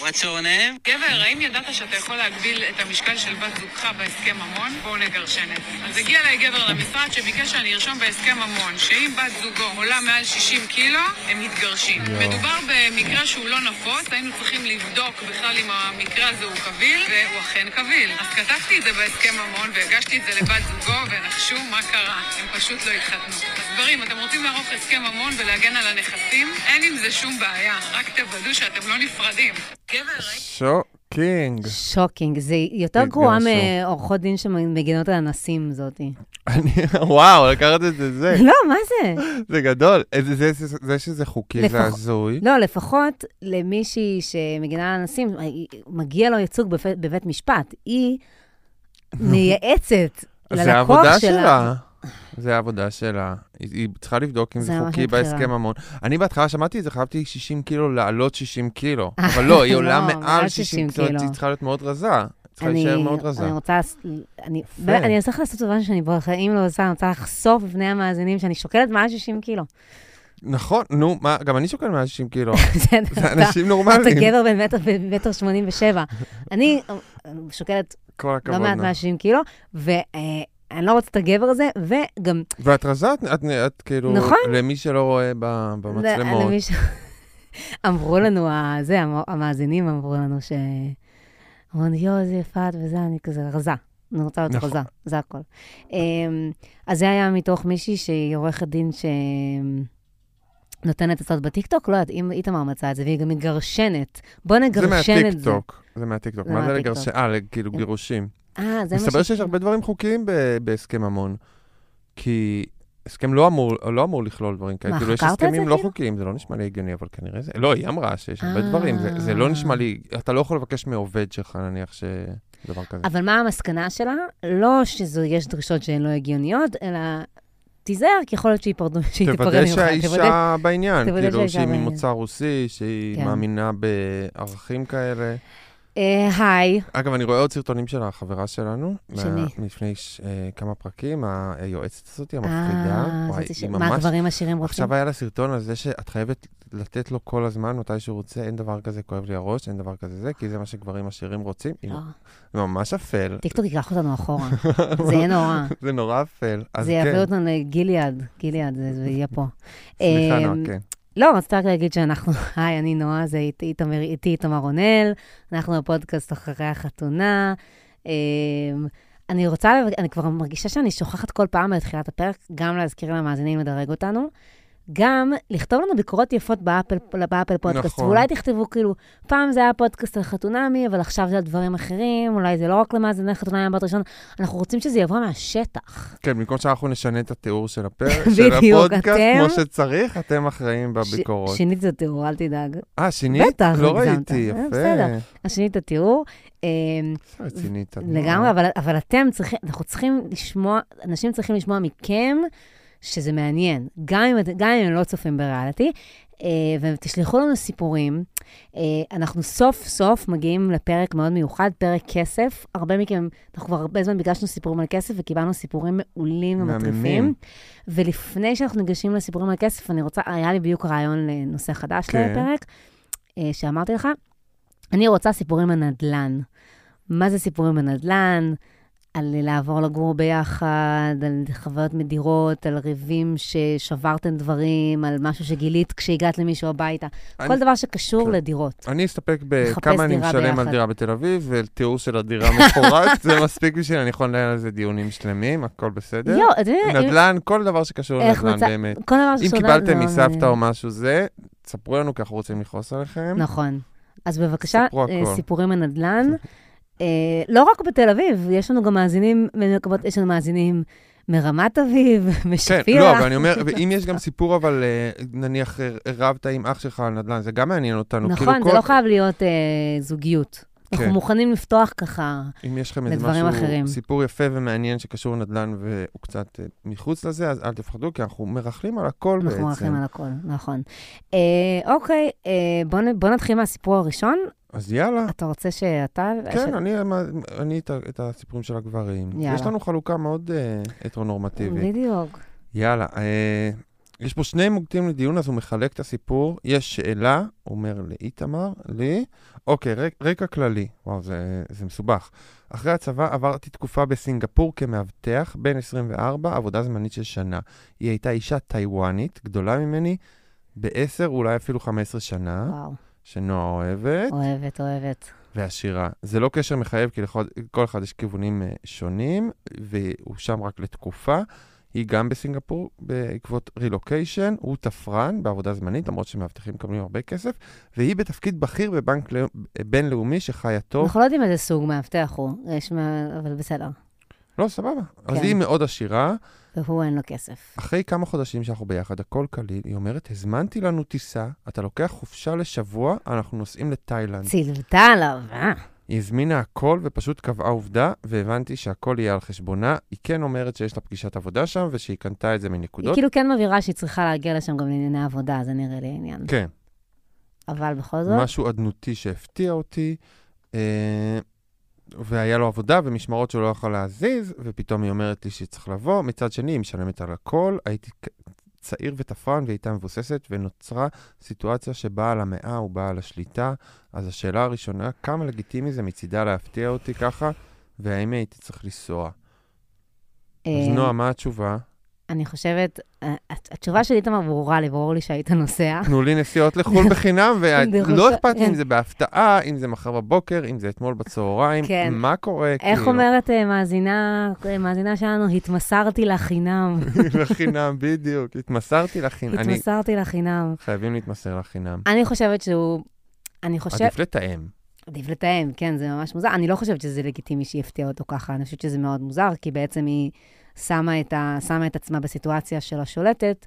What's your name? גבר, האם ידעת שאתה יכול להגביל את המשקל של בת זוגך בהסכם ממון? בואו נגרשנת. אז הגיע אליי גבר למשרד שביקש שאני ארשום בהסכם ממון שאם בת זוגו עולה מעל 60 קילו, הם מתגרשים. מדובר במקרה שהוא לא נפוץ, היינו צריכים לבדוק בכלל אם המקרה הזה הוא קביל, והוא אכן קביל. אז כתבתי את זה בהסכם ממון והגשתי את זה לבת זוגו, ונחשו מה קרה. הם פשוט לא התחתנו. אז גברים, אתם רוצים לערוך הסכם ממון ולהגן על הנכסים? אין עם זה שום בעיה, רק תוודאו שאתם לא נפרדים. גבר, shocking. shocking, זה יותר. גרוע מעורכות דין שמגינות על אנסים זאתי. וואו, לקחת את זה, זה, לא, מה זה? זה גדול. אה, זה- זה- זה- זה שזה חוקי, זה הזוי. לא, לפחות למישהי שמגינה על אנסים, מגיע לו ייצוג בבית משפט. היא מייעצת זה ללקוח העבודה שלה. זה העבודה שלה. היא, היא צריכה לבדוק אם זה זה חוקי. בהסכם המון. אני בהתחלה שמעתי את זה, חייבתי 60 קילו, לעלות 60 קילו. אבל לא, היא עולה לא, מעל מעל 60 60 קילו. קילו. היא צריכה להיות מאוד רזה. צריכה אני, להישאר מאוד רזה. אני רוצה, אני, אני צריך לעשות דבר שאני בחיים לא עושה, אני רוצה לחשוף בפני המאזינים שאני שוקלת מעל 60 קילו. נכון, נו, מה, גם אני שוקל 160 קילו. בסדר, זה אתה- אנשים אתה נורמליים. גבר בן מטר מטר 87. אני אה, שוקלת. לא מעט נה. 160 קילו, ואני לא רוצה את הגבר הזה, וגם, ואת רזה, את, את, את כאילו, נכון. למי שלא רואה במצלמות. למי ש- אמרו לנו, זה, המ- המאזינים אמרו לנו ש... אמרו לי, יואו, איזה יפה את וזה, אני כזה רזה. אני רוצה להיות נכון. רזה, זה הכל. אמ, אז זה היה מתוך מישהי שהיא עורכת דין ש... נותנת עצות בטיקטוק, לא יודעת, אם איתמר מצא את זה, והיא גם מגרשנת. בוא נגרשן את זה. מהטיקטוק. זה מהטיקטוק. זה מה זה מהטיקטוק. לגרשן? אה, כאילו גירושים. אה, זה מה מסתבר ש... שיש הרבה דברים חוקיים ב- בהסכם ממון. כי הסכם לא אמור, לא אמור לכלול דברים כאלה. מה, כאילו, יש חקרת את זה, הסכמים לא כאילו? חוקיים, זה לא נשמע לי הגיוני, אבל כנראה זה... לא, היא אמרה שיש הרבה דברים. זה- זה אה. לא נשמע לי... אתה לא יכול לבקש מעובד שלך, נניח, שדבר כזה. אבל מה המסקנה שלה? לא שיש דרישות שהן לא הגיוניות, אלא תיזהר, כי יכול להיות שהיא פרדו- שהיא תיפרד ממך. תוודא- שהאישה בעניין, כאילו, שהיא. ממוצא רוסי, שהיא כן. מאמינה בערכים כאלה. אה, היי, אגב, אני רואה עוד סרטונים של החברה שלנו. מה- מלפני אה, כמה פרקים, היועצת הזאת, המפחידה. אה, היא מה. הגברים עשירים רוצים? עכשיו היה לה סרטון על זה שאת חייבת לתת לו כל הזמן, מתי שהוא רוצה, אין דבר כזה כואב לי הראש, אין דבר כזה זה, כי זה מה שגברים עשירים רוצים. לא. זה ממש אפל. טיקטוק ייקח אותנו אחורה. זה יהיה נורא. זה נורא אפל. זה כן. יעביר אותנו לגלעד, גלעד, זה יהיה פה. סליחה, אמ, נועה, כן. לא, רציתי רק להגיד שאנחנו, היי, אני נועה, זה איתי איתמר- איתי רונל, אנחנו בפודקאסט אחרי החתונה. אמ, אני רוצה, אני כבר מרגישה שאני שוכחת כל פעם בתחילת הפרק, גם להזכיר למאזינים לדרג אותנו, גם לכתוב לנו ביקורות יפות באפל, באפל פודקאסט. נכון. ואולי תכתבו, כאילו, פעם זה היה פודקאסט על חתונמי, אבל עכשיו זה על דברים אחרים, אולי זה לא רק למאזיני חתונמי מבט ראשון, אנחנו רוצים שזה יבוא מהשטח. כן, במקום שאנחנו נשנה את התיאור של הפרק, של הפודקאסט, אתם- כמו שצריך, אתם אחראים ש- בביקורות. שינית את התיאור, אל תדאג. אה, שינית? בטח, לא הגזמת. ראיתי, אה, יפה. בסדר. אז שינית את התיאור. אמ, רצינית. לגמרי. אבל, אבל אתם צריכים, אנחנו צריכים לשמוע, אנשים צריכים לשמוע מכם שזה מעניין, גם אם, גם אם הם לא צופים בריאליטי, אה, ותשלחו לנו סיפורים. אה, אנחנו סוף סוף מגיעים לפרק מאוד מיוחד, פרק כסף. הרבה מכם, אנחנו כבר הרבה זמן ביקשנו סיפורים על כסף וקיבלנו סיפורים מעולים ומטריפים. ולפני שאנחנו ניגשים לסיפורים על כסף, אני רוצה, היה לי בדיוק רעיון לנושא חדש כן. לפרק, אה, שאמרתי לך. אני רוצה סיפורים על נדל"ן. מה זה סיפורים על נדל"ן? על לעבור לגור ביחד, על חוויות מדירות, על ריבים ששברתם דברים, על משהו שגילית כשהגעת למישהו הביתה. אני- כל דבר שקשור כן. לדירות. אני אסתפק בכמה אני משלם על ביחד. דירה בתל אביב, ותיאור של הדירה מפורט, זה מספיק בשביל, אני יכול לנהל על זה דיונים שלמים, הכל בסדר. יואו, אתה יודע, אם- נדל"ן, כל דבר שקשור לנדל"ן, מצא- באמת. כל דבר אם שקשור קיבלתם לנדל"ן, מסבתא זה- או משהו זה, תספרו לנו, כי אנחנו רוצים לכעוס עליכם. נכון. אז בבקשה, אה. סיפורים על נדל"ן. אה, לא רק בתל אביב, יש לנו גם מאזינים, יש לנו מאזינים מרמת אביב, כן, משפירא. לא, אבל אני אומר, ואם יש גם סיפור, אבל אה, נניח אה, רבת עם אח שלך על נדל"ן, זה גם מעניין אותנו. נכון, כאילו, זה כל- לא חייב להיות אה, זוגיות. אנחנו כן. מוכנים לפתוח ככה. אם יש לכם איזה לדברים משהו, אחרים. סיפור יפה ומעניין שקשור לנדל"ן והוא קצת אה, מחוץ לזה, אז אל תפחדו, כי אנחנו מרכלים על הכל בעצם. אנחנו מרחים על הכל, נכון. אה, אוקיי, אה, בוא, נ- בוא נתחיל מהסיפור הראשון. אז יאללה. אתה רוצה שאתה... כן, אני, אני את, את הסיפורים של הגברים. יאללה. יש לנו חלוקה מאוד אה, הטרונורמטיבית. בדיוק. יאללה, אה, יש פה שני מוקדים לדיון, אז הוא מחלק את הסיפור. יש שאלה, אומר לאיתמר, לי, אוקיי, רק, רקע כללי. וואו, זה, זה מסובך. אחרי הצבא עברתי תקופה בסינגפור כמאבטח, בן 24, עבודה זמנית של שנה. היא הייתה אישה טיוואנית, גדולה ממני, ב-10, אולי אפילו 15 שנה, וואו, שנועה אוהבת. אוהבת, אוהבת. ועשירה. זה לא קשר מחייב, כי לכל, אחד יש כיוונים uh, שונים, והוא שם רק לתקופה. היא גם בסינגפור בעקבות רילוקיישן, הוא תפרן בעבודה זמנית, למרות שמאבטחים מקבלים הרבה כסף, והיא בתפקיד בכיר בבנק לא, בינלאומי שחיה טוב. אנחנו לא יודעים איזה סוג מאבטח הוא, יש מה... אבל בסדר. לא, סבבה. אז כן. היא מאוד עשירה. והוא אין לו כסף. אחרי כמה חודשים שאנחנו ביחד, הכל קליל, היא אומרת, הזמנתי לנו טיסה, אתה לוקח חופשה לשבוע, אנחנו נוסעים לתאילנד. צילתה עליו, אה? היא הזמינה הכל ופשוט קבעה עובדה, והבנתי שהכל יהיה על חשבונה. היא כן אומרת שיש לה פגישת עבודה שם, ושהיא קנתה את זה היא מנקודות. כאילו כן מבהירה שהיא צריכה להגיע לשם גם לענייני עבודה, זה נראה לי עניין. כן, אבל בכל זאת, משהו אדנותי שהפתיע אותי, אה, והיה לו עבודה ומשמרות שהוא לא יכול להזיז, ופתאום היא אומרת לי שצריך לבוא. מצד שני, היא משלמת על הכל. הייתי צעיר ותפרן והיא הייתה מבוססת, ונוצרה סיטואציה שבעל המאה הוא בעל השליטה. אז השאלה הראשונה, כמה לגיטימי זה מצידה להפתיע אותי ככה, והאם הייתי צריך לנסוע? אז אה, נועה, מה התשובה? אני חושבת, הת- התשובה של איתמר ברורה לי, ברור לי שהיית נוסע. תנו לי נסיעות לחו"ל בחינם, ולא אכפת לי אם כן. זה בהפתעה, אם זה מחר בבוקר, אם זה אתמול בצהריים, כן. מה קורה? איך כאילו? אומרת אה, מאזינה, אה, מאזינה שלנו? התמסרתי לחינם. לחינם, בדיוק. התמסרתי לחינם. התמסרתי לחינם. חייבים להתמסר לחינם. אני חושבת שהוא... אני חושבת... עדיף לתאם. עדיף לתאם, כן, זה ממש מוזר. אני לא חושבת שזה לגיטימי שהיא הפתיעה אותו ככה, אני חושבת שזה מאוד מוזר, כי בעצם היא שמה את, ה, שמה את עצמה בסיטואציה של השולטת,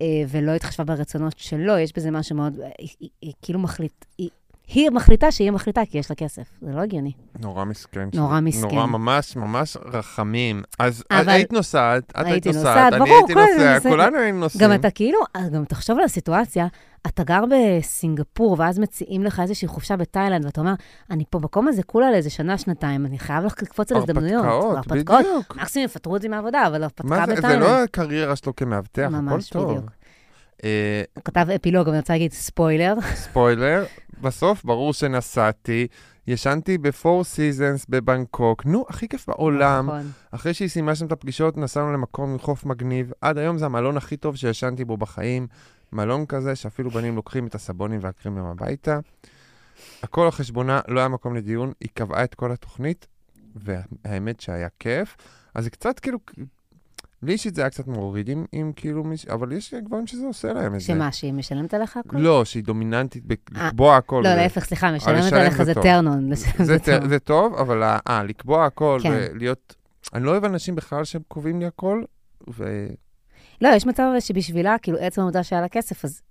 אה, ולא התחשבה ברצונות שלו, יש בזה משהו מאוד... היא, היא, היא כאילו מחליט... היא, היא מחליטה שהיא מחליטה כי יש לה כסף. זה לא הגיוני. נורא מסכן. נורא מסכן. נורא ממש ממש רחמים. אז אבל- היית נוסעת, את היית נוסעת, נוסעת, אני ברור, הייתי נוסע. כולנו היינו נוסעים. גם אתה כאילו, אז גם תחשוב על הסיטואציה, אתה גר בסינגפור, ואז מציעים לך איזושהי חופשה בתאילנד, ואתה אומר, אני פה במקום הזה כולה לאיזה שנה, שנתיים, אני חייב לך לקפוץ על הזדמנויות. הרפתקאות, בדיוק. מקסימום יפטרו אותי מהעבודה, אבל הרפתקה מה זה, בתאילנד. לא הקריירה שלו כמאבטח, הכל ממש, טוב. בדיוק. אה, הוא כתב אפילוג, אבל אני רוצה להגיד ספוילר. ספוילר, בסוף ברור שנסעתי, ישנתי ב-Four Seasons בבנקוק, נו, הכי כיף בעולם. נכון. אחרי שהיא סיימה שם את הפגישות, נסענו למקום חוף מגניב. עד היום זה המלון הכי טוב שישנתי בו בחיים. מלון כזה שאפילו בנים לוקחים את הסבונים והקרימים הביתה. הכל על חשבונה, לא היה מקום לדיון, היא קבעה את כל התוכנית, והאמת שהיה כיף. אז זה קצת כאילו, לי אישית זה היה קצת מוריד עם, עם כאילו מיש... אבל יש גברים שזה עושה להם את זה. שמה, שהיא משלמת עליך הכל? לא, שהיא דומיננטית בלקבוע הכל. לא, ו- להפך, סליחה, משלמת עליך זה טוב. טרנון. זה, זה, זה טוב, אבל אה, לקבוע הכל כן. ולהיות... אני לא אוהב אנשים בכלל שהם קובעים לי הכל, ו... לא, יש מצב שבשבילה, כאילו, עצם העובדה שהיה לה כסף, אז...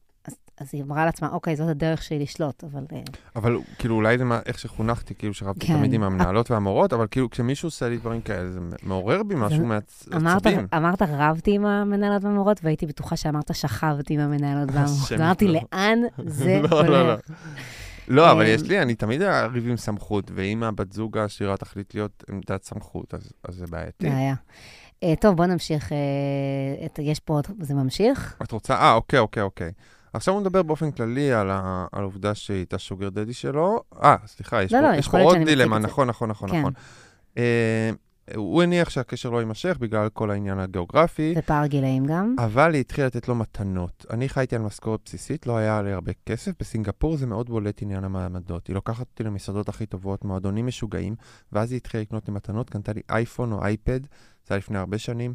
אז, היא אמרה לעצמה, אוקיי, זאת הדרך שלי לשלוט, אבל... אה, אבל כאילו אולי זה מה, איך שחונכתי, כאילו שרבתי כן. תמיד עם המנהלות והמורות, אבל כאילו כשמישהו עושה לי דברים כאלה, זה מעורר בי משהו אמרת, מעצבים. אמרת רבתי עם המנהלות והמורות, והייתי בטוחה שאמרת שכבתי עם המנהלות והמורות. אמרתי. לאן זה לא, לא, לא. הולך? לא, אבל אה, יש לי, אני תמיד אריב עם סמכות, ואם הבת זוג העשירה תחליט להיות עמדת סמכות, אז אז זה בעייתי. בעיה. אה, טוב, בוא נמשיך. יש פה עוד, זה ממשיך? את רוצה? אה, אוקיי, אוקיי, אוקיי. עכשיו הוא מדבר באופן כללי על העובדה שהיא הייתה שוגר דדי שלו. אה, סליחה, יש לא, פה לא, יש פה עוד דילמה. נכון, נכון, נכון, כן. נכון. אה, הוא הניח שהקשר לא יימשך בגלל כל העניין הגיאוגרפי, ופער גילאים גם. אבל היא התחילה לתת לו מתנות. אני חייתי על משכורת בסיסית, לא היה לי הרבה כסף. בסינגפור זה מאוד בולט עניין המעמדות. היא לוקחת אותי למסעדות הכי טובות, מועדונים משוגעים, ואז היא התחילה לקנות לי מתנות, קנתה לי אייפון או אייפד, זה היה לפני הרבה שנים.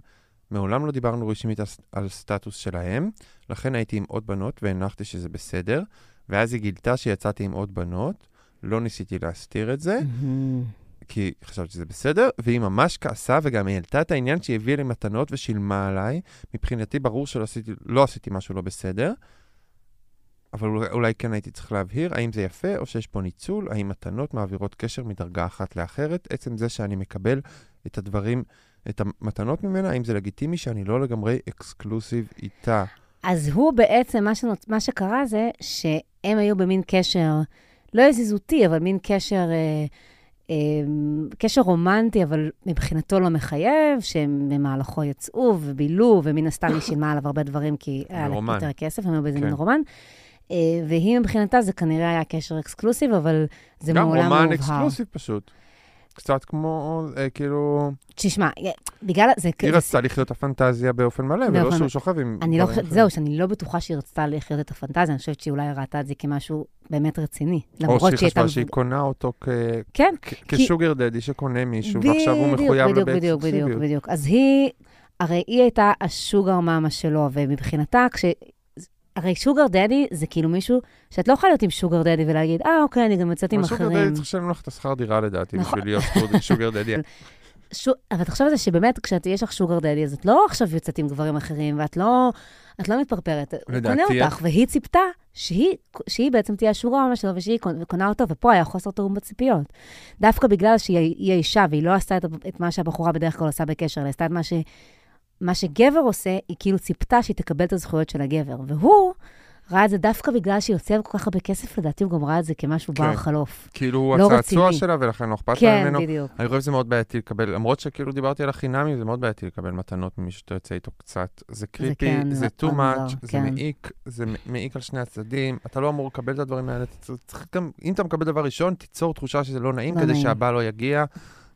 מעולם לא דיברנו רשמית על, סטטוס שלהם, לכן הייתי עם עוד בנות והנחתי שזה בסדר, ואז היא גילתה שיצאתי עם עוד בנות, לא ניסיתי להסתיר את זה. כי חשבתי שזה בסדר, והיא ממש כעסה וגם העלתה את העניין שהיא הביאה לי מתנות ושילמה עליי. מבחינתי ברור שלא עשיתי, לא עשיתי משהו לא בסדר, אבל אולי, אולי כן הייתי צריך להבהיר האם זה יפה או שיש פה ניצול, האם מתנות מעבירות קשר מדרגה אחת לאחרת. עצם זה שאני מקבל את הדברים, את המתנות ממנה, האם זה לגיטימי שאני לא לגמרי אקסקלוסיב איתה. אז הוא בעצם, מה, שנוצ... מה שקרה זה שהם היו במין קשר, לא יזיזותי, אבל מין קשר אה, קשר רומנטי, אבל מבחינתו לא מחייב, שהם במהלכו יצאו ובילו, ומן הסתם היא שילמה עליו הרבה דברים, כי היה לה רומן. יותר כסף, הם היו באיזה כן. מין רומן. אה, והיא מבחינתה, זה כנראה היה קשר אקסקלוסיב, אבל זה גם מעולם רומן לא הובהר. אקסקלוסיב פשוט. קצת כמו, אה, כאילו, תשמע, אה, בגלל... זה, היא רצתה לחיות את הפנטזיה באופן מלא, ולא באופן- שהוא שוכב עם אני לא חושבת. זהו, שאני לא בטוחה שהיא רצתה לחיות את הפנטזיה, אני חושבת שהיא אולי ראתה את זה כמשהו באמת רציני. או שהיא שהיא. חשבה שהיא קונה אותו כ- כן, כ- כי- כשוגר דדי שקונה מישהו, ועכשיו הוא מחויב לו בדיוק, בדיוק. בדיוק. אז היא, הרי היא הייתה השוגר מאמה שלו, ומבחינתה, כש... הרי שוגר דדי זה כאילו מישהו שאת לא יכולה להיות עם שוגר דדי ולהגיד, אה, אוקיי, אני גם יוצאת עם אבל שוגר אחרים. דדי צריך לשלם לך את השכר דירה לדעתי, נכון. בשביל להיות שוגר- דדי. ש... אבל תחשוב על זה שבאמת, כשיש לך שוגר דדי, אז את לא עכשיו יוצאת עם גברים אחרים, ואת לא, את לא מתפרפרת. הוא לדעתי, קונה אותך, והיא ציפתה שהיא, שהיא בעצם תהיה השוגר מאמה שלו, ושהיא קונה- אותו, ופה היה חוסר תיאום בציפיות. דווקא בגלל שהיא היא האישה, והיא לא עשתה את, את מה שהבחורה בדרך כלל עושה בקשר, אלא עשתה את מה, ש, מה שגבר עושה, היא כאילו ציפתה שהיא תקבל את הזכויות של הגבר. והוא ראה את זה דווקא בגלל שהיא הוציאה כל כך הרבה כסף, לדעתי הוא גם ראה את זה כמשהו כן. בר חלוף. כאילו הוא לא הצעצוע. שלה, ולכן לא אכפת לה כן, ממנו. בדיוק. אני חושב שזה מאוד בעייתי לקבל, למרות שכאילו דיברתי על החינמים, זה מאוד בעייתי לקבל מתנות ממי שאתה יוצא איתו קצת. זה קריפי, כן, זה too מאוד much, מוזר, זה כן. מעיק, זה מעיק על שני הצדדים. אתה לא אמור לקבל את הדברים האלה. אתה צריך גם, אם אתה מקבל דבר ראשון, תיצור תחושה שזה לא נעים, לא כדי נעים. שהבא לא יגיע.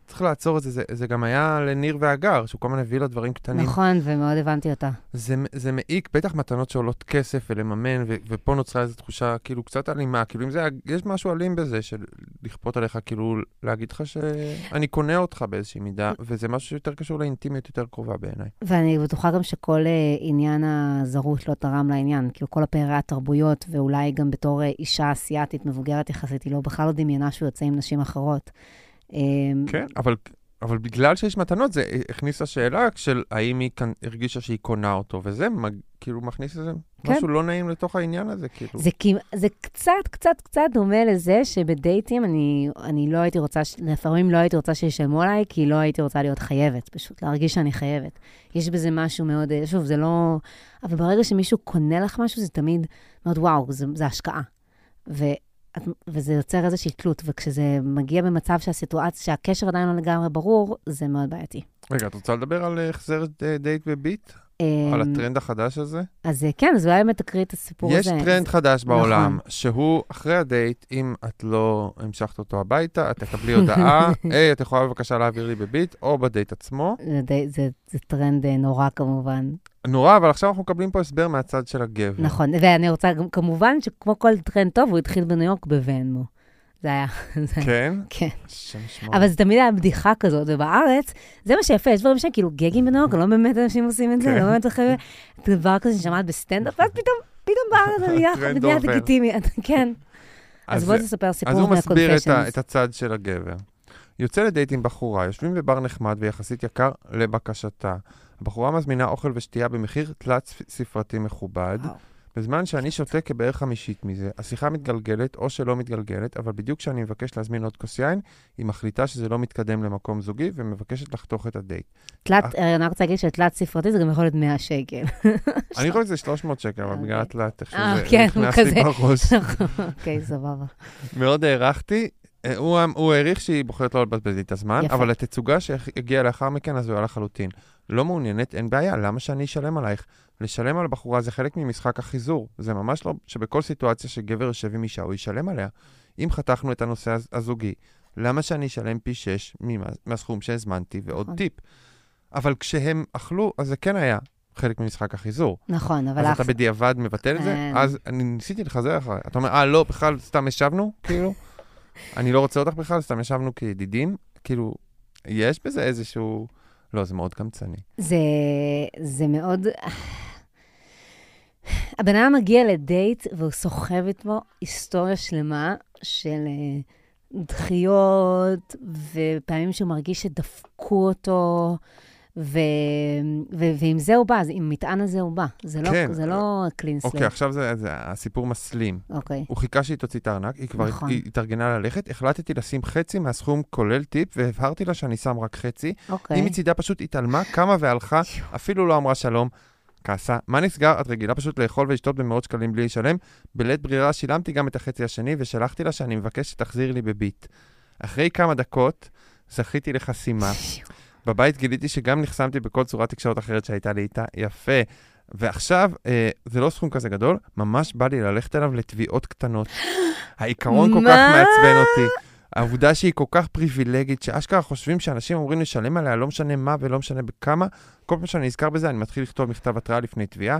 צריך לעצור את זה, זה, זה גם היה לניר והגר, שהוא כל הזמן הביא לה דברים קטנים. נכון, ומאוד הבנתי אותה. זה, זה מעיק, בטח מתנות שעולות כסף ולממן, ו, ופה נוצרה איזו תחושה כאילו קצת אלימה, כאילו אם זה, יש משהו אלים בזה של לכפות עליך, כאילו להגיד לך שאני קונה אותך באיזושהי מידה, וזה משהו שיותר קשור לאינטימיות יותר קרובה בעיניי. ואני בטוחה גם שכל אה, עניין הזרות לא תרם לעניין. כאילו, כל הפערי התרבויות, ואולי גם בתור אה, אישה אסיאתית מבוגרת יחסית, היא לא, בכלל לא דמיינה שהוא יוצא עם נשים אחרות. אה, כן, אבל, אבל בגלל שיש מתנות, זה הכניס לשאלה של האם היא כאן הרגישה שהיא קונה אותו, וזה מג, כאילו מכניס איזה כן. משהו לא נעים לתוך העניין הזה, כאילו. זה, זה קצת, קצת, קצת דומה לזה שבדייטים אני, אני לא הייתי רוצה, לפעמים לא הייתי רוצה שישלמו עליי, כי לא הייתי רוצה להיות חייבת, פשוט להרגיש שאני חייבת. יש בזה משהו מאוד, אה, שוב, זה לא... אבל ברגע שמישהו קונה לך משהו, זה תמיד מאוד וואו, זה, זה השקעה. ו, וזה יוצר איזושהי תלות, וכשזה מגיע במצב שהסיטואציה, שהקשר עדיין לא לגמרי ברור, זה מאוד בעייתי. רגע, את רוצה לדבר על אה, החזר אה, דייט בביט? על אמ, הטרנד החדש הזה? אז אה, כן, אז אולי באמת תקריא את הסיפור יש הזה. טרנד חדש נכון. בעולם, שהוא אחרי הדייט, אם את לא המשכת אותו הביתה, את תקבלי הודעה, היי, את יכולה בבקשה להעביר לי בביט, או בדייט עצמו. זה, טרנד אה, נורא כמובן. נורא, אבל עכשיו אנחנו מקבלים פה הסבר מהצד של הגבר. נכון, ואני רוצה, כמובן שכמו כל טרנד טוב, הוא התחיל בניו יורק ב-Venmo. זה היה, זה כן? כן. אבל זה תמיד היה בדיחה כזאת, ובארץ, זה מה שיפה, יש דברים שהם כאילו gagים בניו יורק, לא באמת אנשים עושים את זה, כן. לא באמת אחרי דבר כזה ששמעת בסטנדאפ, ואז פתאום, פתאום בארץ זה נהיה. לגיטימי, כן. אז בוא אז תספר אז סיפור הוא מסביר את. את הצד של הגבר. יוצא לדייט עם בחורה, יושבים בבר נחמד ויחסית יקר לבקשתה. הבחורה מזמינה אוכל ושתייה במחיר תלת ספרתי מכובד. וואו. בזמן שאני שותה כבערך חמישית מזה, השיחה מתגלגלת או שלא מתגלגלת, אבל בדיוק כשאני מבקש להזמין עוד כוס יין, היא מחליטה שזה לא מתקדם למקום זוגי ומבקשת לחתוך את הדייט. תלת, אה, אני רוצה להגיד שתלת ספרתי זה גם יכול להיות 100 שקל. אני חושב שזה 300 שקל, אבל אוקיי. בגלל התלת, איך אה, שזה כן, נכנס לי. בראש. אוקיי, סבבה. מאוד הערכתי. אה, הוא, הוא העריך שהיא בוחרת לא לבזבז לי את הזמן, יפה. אבל התצוגה שהגיעה לאחר מכן הזויה לחלוטין. לא מעוניינת, אין בעיה, למה שאני אשלם עלייך? לשלם על בחורה זה חלק ממשחק החיזור. זה ממש לא שבכל סיטואציה שגבר יושב עם אישה, הוא ישלם עליה. אם חתכנו את הנושא הז- הזוגי, למה שאני אשלם פי שש ממה- מהסכום שהזמנתי ועוד נכון. טיפ? אבל כשהם אכלו, אז זה כן היה חלק ממשחק החיזור. נכון, אבל אז אח- אתה בדיעבד מבטל את זה? אין. אז אני ניסיתי לחזר אחריי. אתה אומר, אה, לא, בכלל סתם ישבנו? כאילו, אני לא רוצה אותך בכלל, סתם ישבנו כידידים? כאילו, יש בזה איזשהו... לא, זה מאוד קמצני. זה, זה מאוד... הבן אדם מגיע לדייט והוא סוחב איתו היסטוריה שלמה של אה, דחיות, ופעמים שהוא מרגיש שדפקו אותו, ו, ו, ועם זה הוא בא, עם מטען הזה הוא בא. זה לא, כן. זה לא clean slate. אוקיי, עכשיו זה, זה הסיפור מסלים. אוקיי. הוא חיכה שהיא תוציא את הארנק, היא כבר נכון. היא התארגנה ללכת, החלטתי לשים חצי מהסכום כולל טיפ, והבהרתי לה שאני שם רק חצי. אוקיי. היא מצידה פשוט התעלמה, קמה והלכה, אפילו לא אמרה שלום. כעסה, מה נסגר? את רגילה פשוט לאכול ולשתות במאות שקלים בלי לשלם? בלית ברירה שילמתי גם את החצי השני ושלחתי לה שאני מבקש שתחזיר לי בביט. אחרי כמה דקות זכיתי לחסימה. בבית גיליתי שגם נחסמתי בכל צורת תקשורת אחרת שהייתה לי איתה. יפה. ועכשיו, אה, זה לא סכום כזה גדול, ממש בא לי ללכת אליו לתביעות קטנות. העיקרון כל כך? מעצבן אותי. העובדה שהיא כל כך פריבילגית, שאשכרה חושבים שאנשים אמורים לשלם עליה, לא משנה מה ולא משנה בכמה. כל פעם שאני נזכר בזה, אני מתחיל לכתוב מכתב התראה לפני תביעה.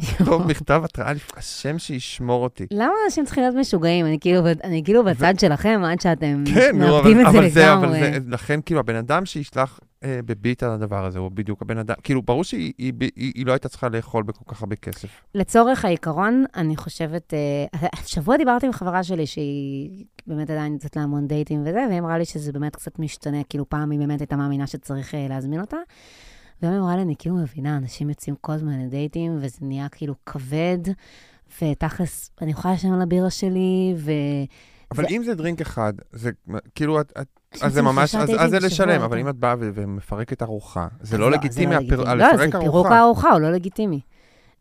לכתוב מכתב התראה, השם שישמור אותי. למה אנשים צריכים להיות משוגעים? אני כאילו, אני כאילו בצד שלכם עד שאתם כן, מאבדים את זה אבל זה, אבל לגמרי. זה, לכן, כאילו, הבן אדם שישלח אה, בביט על הדבר הזה, הוא בדיוק הבן אדם, כאילו, ברור שהיא היא, היא, היא לא הייתה צריכה לאכול בכל כך הרבה כסף. לצורך העיקרון, אני חושבת, אה, השבוע דיברתי עם חברה שלי שהיא באמת עדיין יוצאת לה המון דייטים וזה, והיא אמרה לי שזה באמת קצת משתנה, כאילו פעם היא באמת הייתה מאמינה שצריך אה, להזמין אותה. והיא אמרה לי, אני כאילו מבינה, אנשים יוצאים כל הזמן לדייטים, וזה נהיה כאילו כבד, ותכלס, אני יכולה לשלם על הבירה שלי, ו... אבל זה- אם זה דרינק אחד, זה כאילו, את, את, אז זה ממש, אז, אז זה לשלם, אבל אם את באה ומפרקת ארוחה, זה אז לא לגיטימי, הפר- לגיטימי. לפרק לא, זה פירוק ארוחה. הארוחה, הוא לא לגיטימי.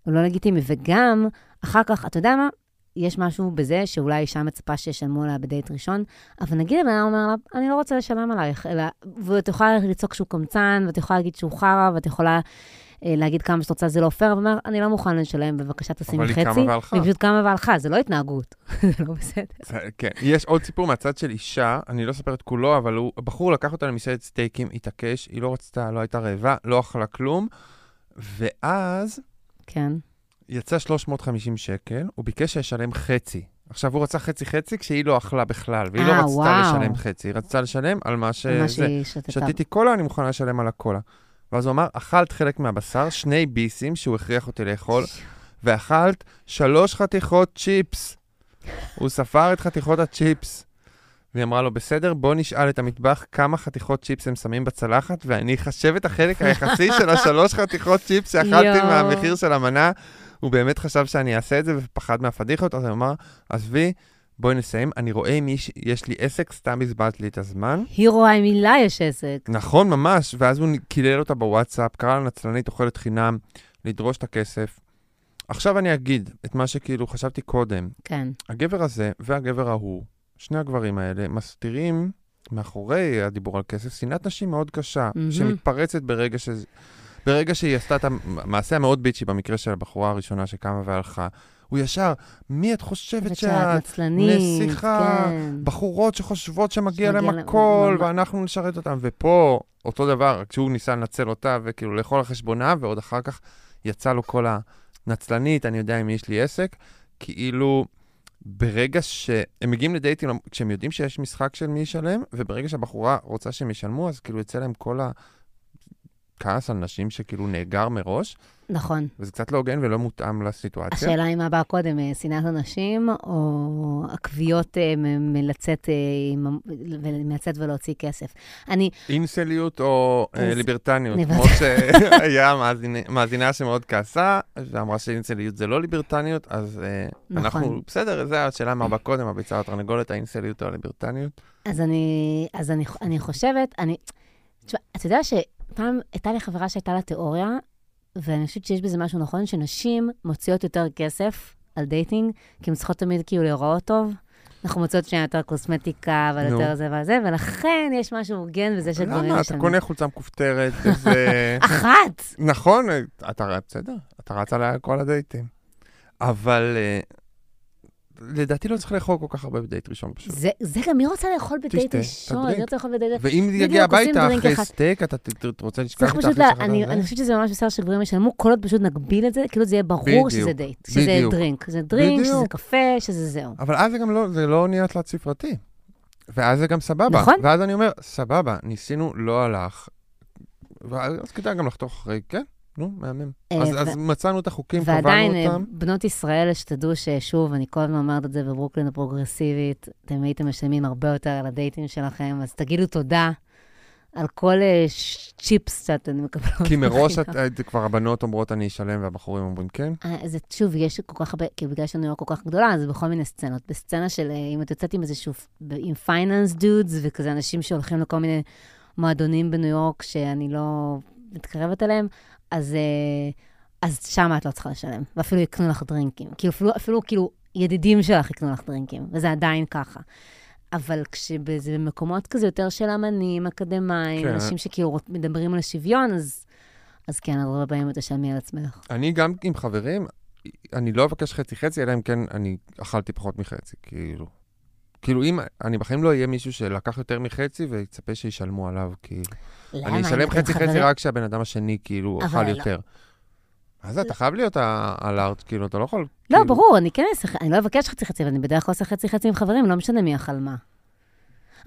הוא לא לגיטימי. וגם, אחר כך, אתה יודע מה? יש משהו בזה שאולי אישה מצפה שישלמו לה בדייט ראשון, אבל נגיד הבן אדם אומר לה, אני לא רוצה לשלם עלייך, אלא, ואת יכולה לצעוק שהוא קמצן, ואת יכולה להגיד שהוא חרא, ואת יכולה אה, להגיד כמה שאת רוצה, זה לא פייר, ואומר, אני לא מוכן לשלם, בבקשה תשימי אבל חצי. היא קמה והלכה. היא פשוט קמה והלכה, זה לא התנהגות, זה לא בסדר. זה- כן. יש עוד סיפור מהצד של אישה, אני לא אספר את כולו, אבל הוא, בחור לקח אותה למסעדת סטייקים, התעקש, היא לא רצתה, לא הייתה רעבה, לא אכלה כלום, ואז כן. יצא 350 שקל, הוא ביקש שישלם חצי. עכשיו, הוא רצה חצי-חצי כשהיא לא אכלה בכלל, והיא לא אה, רצתה וואו. לשלם חצי, היא רצתה לשלם על מה שזה. מה שהיא שתתה. שתיתי קולה, אני מוכנה לשלם על הקולה. ואז הוא אמר, אכלת חלק מהבשר, שני ביסים שהוא הכריח אותי לאכול, ואכלת שלוש חתיכות צ'יפס. הוא ספר את חתיכות הצ'יפס. והיא אמרה לו, בסדר, בוא נשאל את המטבח כמה חתיכות צ'יפס הם שמים בצלחת, ואני אחשב את החלק היחסי של השלוש חתיכות צ'יפס שאכלתי. מהמחיר של המנה. הוא באמת חשב שאני אעשה את זה ופחד מהפדיחות, אז הוא אמר, עזבי, בואי נסיים, אני רואה אם יש, יש לי עסק, סתם הזבלת לי את הזמן. היא רואה עם מילה יש עסק. נכון, ממש. ואז הוא קילל אותה בוואטסאפ, קרא לה נצלנית אוכלת חינם, לדרוש את הכסף. עכשיו אני אגיד את מה שכאילו חשבתי קודם. כן. הגבר הזה והגבר ההוא, שני הגברים האלה, מסתירים מאחורי הדיבור על כסף שנאת נשים מאוד קשה, מהמם. שמתפרצת ברגע ש... ברגע שהיא עשתה את המעשה המאוד ביצ'י במקרה של הבחורה הראשונה שקמה והלכה, הוא ישר, מי את חושבת שאת? נצלנית, נסיכה, כן. בחורות שחושבות שמגיע להם הכל. ואנחנו נשרת אותם. ופה, אותו דבר, רק שהוא ניסה לנצל אותה וכאילו לאכול על חשבונה, ועוד אחר כך יצא לו כל הנצלנית, אני יודע אם יש לי עסק, כאילו, ברגע שהם מגיעים לדייטים, כשהם יודעים שיש משחק של מי ישלם, וברגע שהבחורה רוצה שהם ישלמו, אז כאילו יצא להם כל הכעס על נשים שכאילו נאגר מראש, נכון. וזה קצת לא הוגן ולא מותאם לסיטואציה. השאלה היא מה בא קודם, אה, שנאת הנשים, או הכוויות אה, מלצאת, אה, מלצאת ולהוציא כסף. אני, אינסליות או אז- ליברטניות, ליברט- כמו שהיה מאזינה- שמאוד כעסה, ואמרה שאינסליות זה לא ליברטניות, אז נכון. אנחנו, בסדר, זו השאלה מה בא קודם, הביצה או התרנגולת, האינסליות או הליברטניות. אז אני, אז אני, אני חושבת, אני, תשמע, אתה יודע שפעם הייתה לי חברה שהייתה לה תיאוריה, ואני חושבת שיש בזה משהו נכון, שנשים מוציאות יותר כסף על dating, כי הן צריכות תמיד כאילו להיראות טוב. אנחנו מוצאות שנייה יותר קוסמטיקה, אבל נו. יותר זה ועל זה, ולכן יש משהו הוגן בזה שגברים למה? אתה. קונה חולצה מכופתרת, וזה... אחת! נכון, אתה בסדר, אתה רץ עליה כל הדייטים. אבל אה, לדעתי לא צריך לאכול כל כך הרבה בדייט ראשון פשוט. זה, זה גם מי רוצה לאכול בדייט ראשון? מי רוצה לאכול בדייט ואם בדיוק, יגיע הביתה אחרי. סטייק, אתה רוצה האחרי לה, שלך. אני? אני חושבת שזה ממש בסדר שגברים ישלמו, כל עוד פשוט נגביל את זה, כאילו זה יהיה ברור שזה דייט, שזה. דרינק, שזה דרינק, שזה. קפה, שזה זהו. אבל אז זה גם לא, זה לא נהיה תלת ספרתי. ואז זה גם סבבה. נכון. ואז אני אומר, סבבה, ניסינו, לא הלך. ואז אז כדאי גם לחתוך אחרי, כן, נו, מהמם. אה, אז, ו- אז מצאנו את החוקים, ועדיין, קבענו אה, אותם. בנות ישראל, שתדעו ששוב, אני כל הזמן אומרת את זה בברוקלין הפרוגרסיבית, אתם הייתם משלמים הרבה יותר על הדייטים שלכם, אז תגידו תודה על כל אה, צ'יפס שאתן מקבלות. כי מראש. את, את, כבר הבנות אומרות אני אשלם והבחורים אומרים כן. זה שוב, יש כל כך הרבה, כי בגלל שניו יורק כל כך גדולה, אז בכל מיני סצנות. בסצנה של, אם את יוצאת עם איזשהו, עם פייננס דודס, וכזה אנשים שהולכים לכל מיני מועדונים בניו יורק שאני לא מתקרבת אליהם, אז, אה, אז שם את לא צריכה לשלם, ואפילו יקנו לך דרינקים. כאילו, אפילו, אפילו כאילו, ידידים שלך יקנו לך דרינקים, וזה עדיין ככה. אבל כשזה במקומות כזה יותר של אמנים, אקדמאים, כן. אנשים שכאילו מדברים על השוויון, אז, אז כן, הרבה פעמים תשלמי על עצמך. אני גם עם חברים, אני לא אבקש חצי-חצי, אלא אם כן אני אכלתי פחות מחצי, כאילו. כאילו, אם, אני בחיים לא אהיה מישהו שלקח יותר מחצי ויצפה שישלמו עליו, כאילו. למה? אני אשלם חצי-חצי רק כשהבן אדם השני, כאילו, אבל אכל לא. יותר. אז אתה חייב להיות האלארט, כאילו, אתה לא יכול... לא, כאילו- ברור, אני כן אעשה, אני לא אבקש חצי-חצי, אבל אני בדרך כלל עושה חצי-חצי עם חברים, לא משנה מי אכל מה.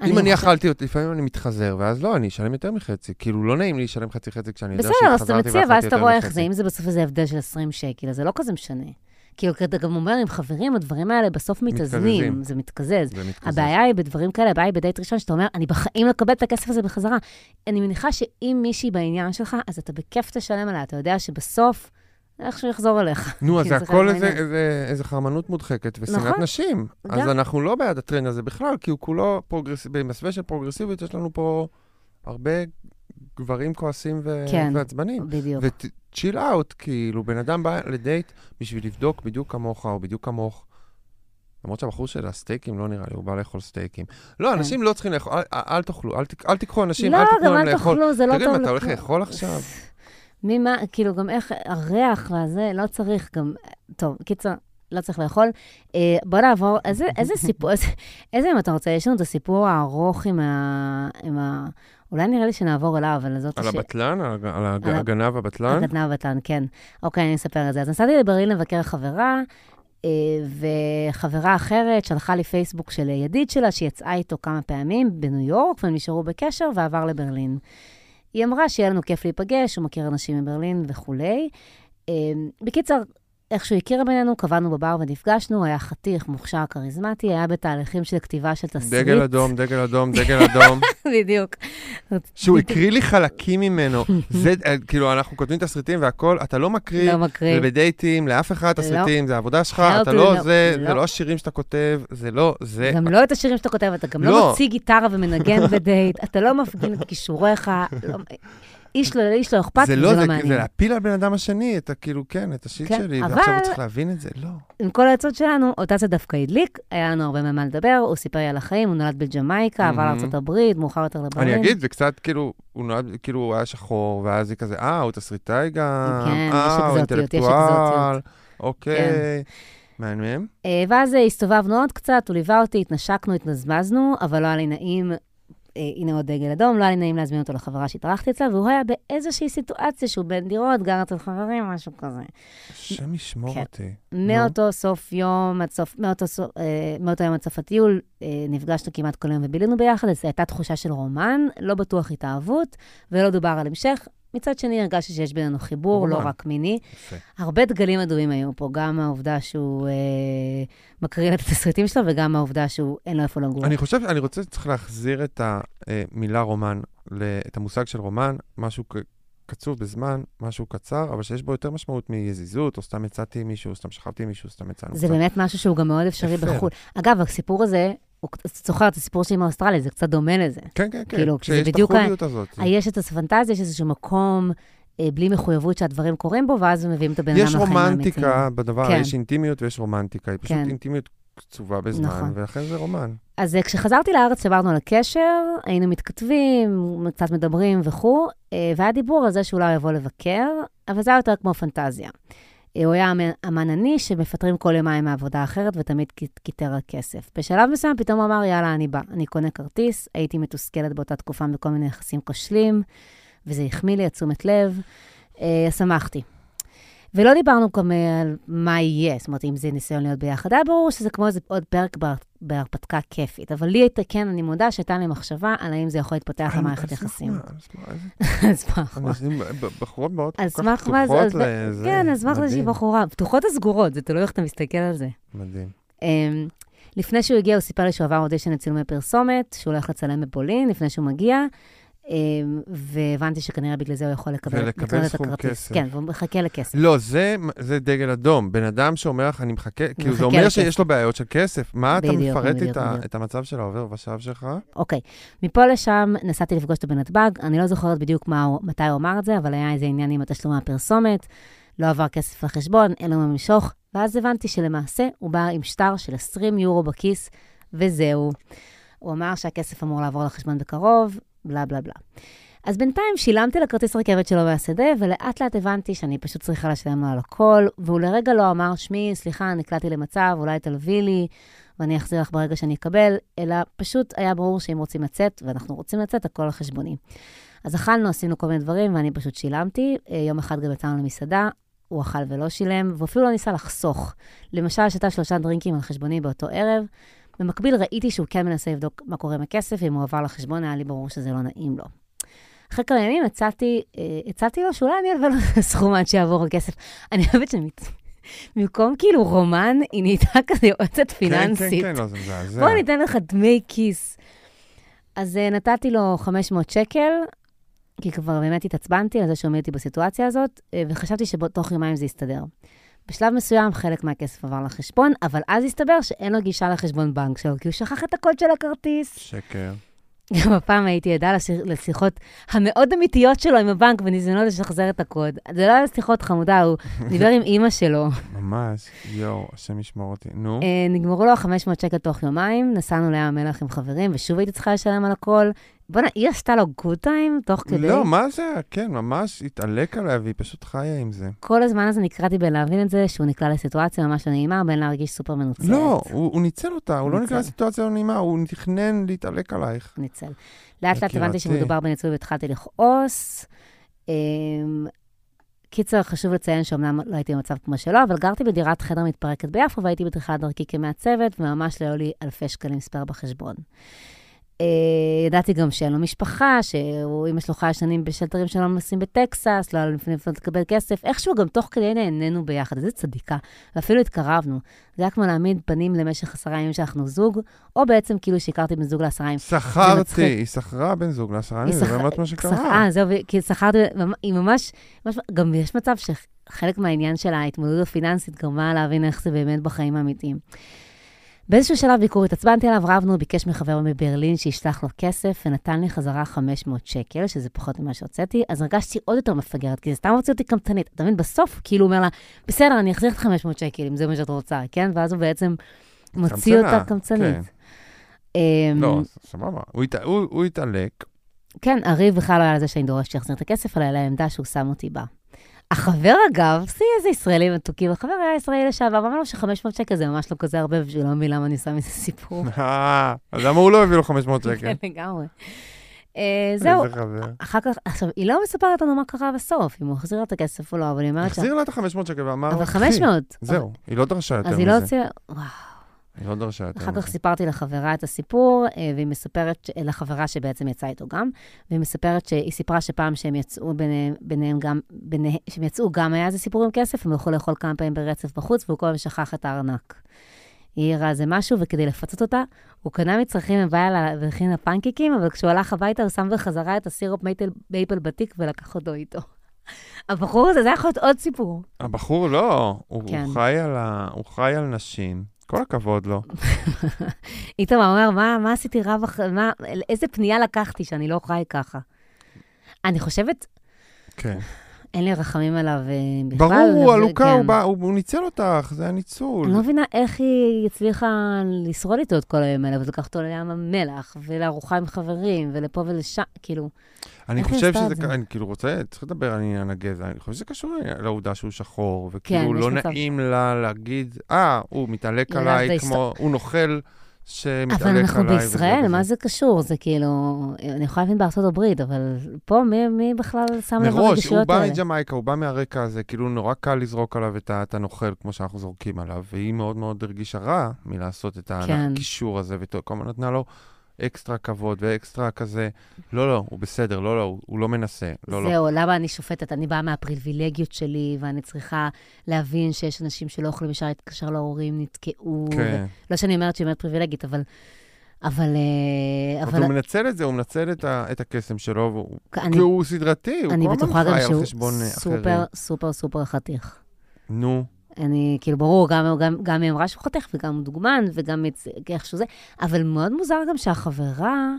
אם אני אכלתי, לפעמים אני מתחרז, ואז לא, אני אשלם יותר מחצי. כאילו, לא נעים לי לשלם חצי-חצי כשאני יודע בסדר, אז אתה שהתחזרתי מציע, ואכלתי ואז אתה יותר רואה איך מחצי. זה, אם זה בסוף איזה הבדל של 20 שקל, אז זה לא כזה משנה. כאילו, כי אתה גם אומר, עם חברים, הדברים האלה בסוף מתאזנים. זה מתקזז. זה מתקזז. הבעיה היא בדברים כאלה, הבעיה היא בדייט ראשון, שאתה אומר, אני בחיים לא אקבל את הכסף הזה בחזרה. אני מניחה שאם מישהי בעניין שלך, אז אתה בכיף תשלם עליה, אתה יודע שבסוף, איכשהו יחזור אליך. נו, אז זה הכל איזה-. איזה- איזה חרמנות מודחקת ושנאת נכון. נשים. אז גם. אנחנו לא בעד הטרנד הזה בכלל, כי הוא כולו פרוגרסיבי, במסווה של פרוגרסיביות יש לנו פה הרבה גברים כועסים ו- כן. ועצבנים. בדיוק. וצ'יל אאוט, כאילו, בן אדם בא לדייט בשביל לבדוק בדיוק כמוך או בדיוק כמוך. למרות שהבחור של הסטייקים לא נראה לי, הוא בא לאכול סטייקים. לא, כן. אנשים לא צריכים לאכול, אל- אל אל תאכלו, אל אל תיקחו אנשים, לא, אל גם תיתנו להם אל לאכול. תאכלו, זה לא תגיד, טוב. מה, אתה הולך. לאכול עכשיו? ממה, כאילו, גם איך, הריח והזה, לא צריך גם, טוב, קיצר, לא צריך לאכול. אה, בוא נעבור, איזה, איזה סיפור, איזה, איזה, אם אתה רוצה, יש לנו את הסיפור הארוך עם ה... עם ה אולי נראה לי שנעבור אליו, אבל זאת על הש- הבטלן? על הג- על הג- על ה- הגנב הבטלן? הגדנ"ע בטלן, כן. אוקיי, אני אספר את זה. אז נסעתי לברלין לבקר חברה, אה, וחברה אחרת שלחה לי פייסבוק של ידיד שלה, שיצאה איתו כמה פעמים בניו יורק, והם נשארו בקשר, ועבר לברלין. היא אמרה שיהיה לנו כיף להיפגש, הוא מכיר אנשים מברלין וכולי. אה, בקיצר, איכשהו הכירה בינינו, קבענו בבר ונפגשנו, היה חתיך, מוכשר, כריזמטי, היה בתהליכים של כתיבה של תסריט. דגל אדום, דגל אדום, דגל אדום. בדיוק. שהוא הקריא לי חלקים ממנו. זה, אה, כאילו, אנחנו כותבים תסריטים והכל, אתה לא מקריא לא מקריא. בדייטים, לאף אחד לא. תסריטים, זה העבודה שלך, אתה לא me, זה, לא. זה לא השירים שאתה כותב, זה לא, זה... גם לא את השירים שאתה כותב, אתה גם לא לא. מוציא גיטרה ומנגן בדייט, אתה לא מפגין את כישוריך, לא- איש לא, לאיש לא אכפת, זה לא, לא זה, זה מעניין. להפיל על בן אדם השני, את. כאילו, כן, את השיט כן, שלי, אבל- ועכשיו הוא צריך להבין את זה, לא. עם כל העצות שלנו, אותה זה דווקא הדליק, היה לנו הרבה ממה לדבר, הוא סיפר לי על החיים, הוא נולד בג'מייקה, עבר. לארה"ב, מאוחר יותר לברלין. אני אגיד, זה קצת כאילו, הוא נולד, כאילו, הוא היה שחור, ואז היא כזה, אה, הוא תסריטאי גם, כן, אה, הוא אינטלקטואל. אוקיי. מעניין. אה, ואז אה, הסתובבנו עוד קצת, הוא ליווה אותי, התנשקנו, התנזמזנו, אבל לא היה לי נעים, הנה עוד דגל אדום, לא היה לי נעים להזמין אותו לחברה שהתארחתי אצלה, והוא היה באיזושהי סיטואציה שהוא בין דירות, גר אצל חברים, משהו כזה. השם ישמור כן. אותי. מאותו סוף יום, עד סוף, מאותו, סוף, אה, מאותו יום עד סוף הטיול, אה, נפגשנו כמעט כל היום ובילינו ביחד, אז הייתה תחושה של רומן, לא בטוח התאהבות, ולא דובר על המשך. מצד שני, הרגשתי שיש בינינו חיבור, לא רומן. רק מיני. יפה. הרבה דגלים אדומים היו פה, גם העובדה שהוא אה, מקרין את התסריטים שלו, וגם העובדה שהוא, אין לו איפה לגור. אני חושב, אני רוצה, צריך להחזיר את המילה רומן, ל- את המושג של רומן, משהו קצוב בזמן, משהו קצר, אבל שיש בו יותר משמעות מיזיזות, או סתם יצאתי עם מישהו, סתם שכבתי מישהו, סתם יצאנו זה קצת. באמת משהו שהוא גם מאוד אפשרי יפה. בחו"ל. אגב, הסיפור הזה, הוא- אתה זוכר את הסיפור שלי עם האוסטרליה, זה קצת דומה לזה. כן, כן, כן. כאילו, כשיש זה את בדיוק ה- החוליות הזאת. יש את הפנטזיה, יש איזשהו מקום אה, בלי מחויבות שהדברים קורים בו, ואז מביאים את הבן אדם יש לחיים האמיתיים. רומנטיקה בדבר, כן. יש אינטימיות ויש רומנטיקה, היא פשוט כן. אינטימיות קצובה בזמן, נכון. ולכן זה רומן. אז אה, כשחזרתי לארץ, דיברנו על הקשר, היינו מתכתבים, קצת מדברים וכו', אה, והיה דיבור על זה שאולי הוא יבוא לבקר, אבל זה היה יותר כמו פנטזיה. הוא היה אמן- עני שמפטרים כל יומיים מעבודה אחרת ותמיד קיט- קיטר על כסף. בשלב מסוים פתאום הוא אמר, יאללה, אני בא. אני קונה כרטיס, הייתי מתוסכלת באותה תקופה בכל מיני יחסים כושלים, וזה החמיא לי, את תשומת לב, אה, שמחתי. ולא דיברנו גם אה, על מה יהיה, זאת אומרת, אם זה ניסיון להיות ביחד. היה ברור שזה כמו איזה עוד פרק בהר- בהרפתקה כיפית, אבל לי הייתה, כן, אני מודה שהייתה לי מחשבה על האם זה יכול להתפתח למערכת יחסים. מה? על סמך מה? סמך מה. בחורות באות כל כך מה פתוחות לזה. כן, על סמך זה שהיא בחורה. פתוחות או סגורות, זה תלוי איך אתה מסתכל על זה. מדהים. אמ, לפני שהוא הגיע, הוא סיפר לי שהוא עבר אודישן לצילומי פרסומת, שהוא הולך לצלם בפולין לפני שהוא מגיע, והבנתי שכנראה בגלל זה הוא יכול לקבל ולקבל לקבל סכום הכרטיס. כסף. כן, והוא מחכה לכסף. לא, זה, זה דגל אדום. בן אדם שאומר לך, אני מחכה, כאילו זה אומר לכסף. שיש לו בעיות של כסף. מה אתה בדיוק, מפרט בדיוק, את, בדיוק. את המצב של העובר ושב שלך? אוקיי, מפה לשם נסעתי לפגוש אותו בנתב"ג, אני לא זוכרת בדיוק מה, מתי הוא אמר את זה, אבל היה איזה עניין עם התשלום מהפרסומת, לא עבר כסף לחשבון, אין לו מה למשוך, ואז הבנתי שלמעשה הוא בא עם שטר של 20 יורו בכיס, וזהו. הוא אמר שהכסף אמור לעבור לחשבון בקרוב, בלה בלה בלה. אז בינתיים שילמתי לכרטיס רכבת שלו מהשדה, ולאט לאט הבנתי שאני פשוט צריכה לשלם לו על הכל, והוא לרגע לא אמר, שמי, סליחה, נקלעתי למצב, אולי תלווי לי, ואני אחזיר לך ברגע שאני אקבל, אלא פשוט היה ברור שאם רוצים לצאת, ואנחנו רוצים לצאת, הכל על חשבוני. אז אכלנו, עשינו כל מיני דברים, ואני פשוט שילמתי. אה, יום אחד גם יצאנו למסעדה, הוא אכל ולא שילם, ואפילו לא ניסה לחסוך. למשל, שתה שלושה דרינקים על חשבוני באותו ערב. במקביל ראיתי שהוא כן מנסה לבדוק מה קורה עם הכסף, ואם הוא עבר לחשבון, היה לי ברור שזה לא נעים לו. אחרי כמה ימים הצעתי, אה, הצעתי לו שאולי אני אלווה לו סכום עד שיעבור הכסף. אני אוהבת שבמקום כאילו רומן, היא נהייתה כזה יועצת פיננסית. כן, כן, כן, לא, זה מזעזע. בוא ניתן לך דמי כיס. אז uh, נתתי לו 500 שקל, כי כבר באמת התעצבנתי על זה שהוא עומד בסיטואציה הזאת, uh, וחשבתי שבתוך יומיים זה יסתדר. בשלב מסוים חלק מהכסף עבר לחשבון, אבל אז הסתבר שאין לו גישה לחשבון בנק שלו, כי הוא שכח את הקוד של הכרטיס. שקר. גם הפעם הייתי עדה לשיחות המאוד אמיתיות שלו עם הבנק בניסיונות לשחזר את הקוד. זה לא היה שיחות חמודה, הוא דיבר עם אימא שלו. ממש, יואו, השם ישמור אותי. נו, אה, נגמרו לו 500 שקל תוך יומיים, נסענו לים המלח עם חברים, ושוב הייתי צריכה לשלם על הכל. בוא'נה, היא עשתה לו גוד טיים תוך כדי. לא, מה זה? כן, ממש התעלק עליה, והיא פשוט חיה עם זה. כל הזמן הזה נקרעתי בין להבין את זה, שהוא נקלע לסיטואציה ממש לא נעימה, בין להרגיש סופר מנוצלת. לא, הוא הוא ניצל אותה, הוא לא ניצל. נקרא לסיטואציה לא נעימה, הוא תכנן להתעלק עלייך. ניצל. לאט לאט הבנתי. שמדובר בניצול והתחלתי לכעוס. אמ, קיצר, חשוב לציין שאומנם לא הייתי במצב כמו שלו, אבל גרתי בדירת חדר מתפרקת ביפו, והייתי בתחילת דרכי כמעצבת, וממש לא היו לי אלפי שקלים ספייר בחשבון. אה, ידעתי גם שאין לו משפחה, שאמא שלו חיה שנים בשלטרים שלא מנסים בטקסס, לא היה לו לפני לפנות לקבל כסף. איכשהו גם תוך כדי נהנינו ביחד, איזה צדיקה. ואפילו התקרבנו. זה היה כמו להעמיד פנים למשך עשרה ימים שאנחנו זוג, או בעצם כאילו שהכרתי בן זוג לעשרה ימים. שכרתי. היא שכרה בן זוג לעשרה ימים, זה באמת מה שקרה. אה, זהו, כי שכרתי, היא ממש, ממש, גם יש מצב שחלק מהעניין של ההתמודדות הפיננסית גרמה להבין איך זה באמת בחיים האמיתיים. באיזשהו שלב ביקור התעצבנתי עליו, רבנו, ביקש מחבר מברלין שישלח לו כסף, ונתן לי חזרה 500 שקל, שזה פחות ממה שהוצאתי, אז הרגשתי עוד יותר מפגרת, כי זה סתם הוציא אותי קמצנית. אתה מבין, בסוף, כאילו, הוא אומר לה, בסדר, אני אחזיר את 500 שקל, אם זה מה שאת רוצה, כן? ואז הוא בעצם מוציא אותה קמצנית. כן. אמ, לא, סבבה. הוא הת- הוא הוא התעלק, כן, הריב בכלל לא היה על זה שאני דורשת שיחזיר את הכסף, אלא על העמדה שהוא שם אותי בה. החבר, אגב, שיא איזה ישראלים מתוקים, החבר היה ישראלי לשעבר, אמר לו ש-500 שקל זה ממש לא כזה הרבה, ושהוא לא מבין למה אני עושה מזה סיפור. אה, אז למה הוא לא הביא לו 500 שקל? כן, לגמרי. אה, זהו, איזה. אחר כך, עכשיו, היא לא מספרת לנו מה קרה בסוף, אם הוא החזיר לה את הכסף או לא, אבל היא אומרת. החזיר לה את ה-500 שקל ואמר, אבל "קחי". 500. זהו, היא לא דרשה יותר אז מזה. היא לא הוציאה... וואו. היא לא דרשה יותר אחר כך. סיפרתי לחברה את הסיפור, אה, והיא מספרת, לחברה שבעצם יצאה איתו גם, והיא מספרת שהיא סיפרה שפעם שהם יצאו ביניהם, ביניהם גם, ביניהם, שהם יצאו גם היה איזה סיפור עם כסף, הם הלכו לאכול כמה פעמים ברצף בחוץ, והוא כל הזמן שכח את הארנק. היא העירה איזה משהו, וכדי לפצות אותה, הוא קנה מצרכים ובא לה והכין לה פנקיקים, אבל כשהוא הלך הביתה, הוא שם בחזרה את הסירופ מייפל, מייפל בתיק ולקח אותו איתו. הבחור הזה, זה היה יכול להיות עוד סיפור. הבחור לא, הוא כן. הוא חי על ה- הוא חי על נשים. כל הכבוד לו. איתמר אומר, מה, מה עשיתי בח... מה, איזה פנייה לקחתי שאני לא חי ככה? אני חושבת, כן. אין לי רחמים עליו אה, בכלל. ברור, עלוקה, כן. הוא בא- הוא הוא ניצל אותך, זה היה ניצול. אני לא מבינה איך היא הצליחה לשרוד איתו את כל הימים האלה, ולקח אותו לים המלח, ולארוחה עם חברים, ולפה ולשם, כאילו, אני חושב שזה, זה? אני כאילו רוצה, צריך לדבר על הגזע, אני חושב שזה קשור לעובדה שהוא שחור, וכאילו כן, לא. נעים לה להגיד, אה, הוא מתעלק עליי כמו, הוא נוכל שמתעלק אבל עליי. אנחנו וזה בישראל. מה זה קשור? זה כאילו, אני יכולה להבין בארצות הברית, אבל פה מי, מי בכלל שם לב מראש, הוא בא האלה? מג'מייקה, הוא בא מהרקע הזה, כאילו נורא קל לזרוק עליו את הנוכל, כמו שאנחנו זורקים עליו, והיא מאוד מאוד הרגישה רע מלעשות את כן. הקישור הזה, וכל הזמן נתנה לו אקסטרה כבוד ואקסטרה כזה, לא, לא, הוא בסדר, לא, לא, הוא- הוא לא מנסה, לא, לא. זהו, למה אני שופטת? אני באה מהפריבילגיות שלי, ואני צריכה להבין שיש אנשים שלא יכולים ישר להתקשר להורים, נתקעו. כן. ו... לא שאני אומרת שהיא אומרת פריבילגית, אבל... אבל... אה, אבל אבל הוא מנצל את זה, הוא מנצל את ה- את הקסם שלו, והוא- אני, כי הוא סדרתי, הוא אני כל בטוחה הזמן גם חי על שהוא חשבון אה, סופר, אחרים. סופר, סופר חתיך. נו, אני, כאילו, ברור, גם, גם, גם היא אמרה שהוא חתיך, וגם הוא דוגמן, וגם איכשהו זה, אבל מאוד מוזר גם שהחברה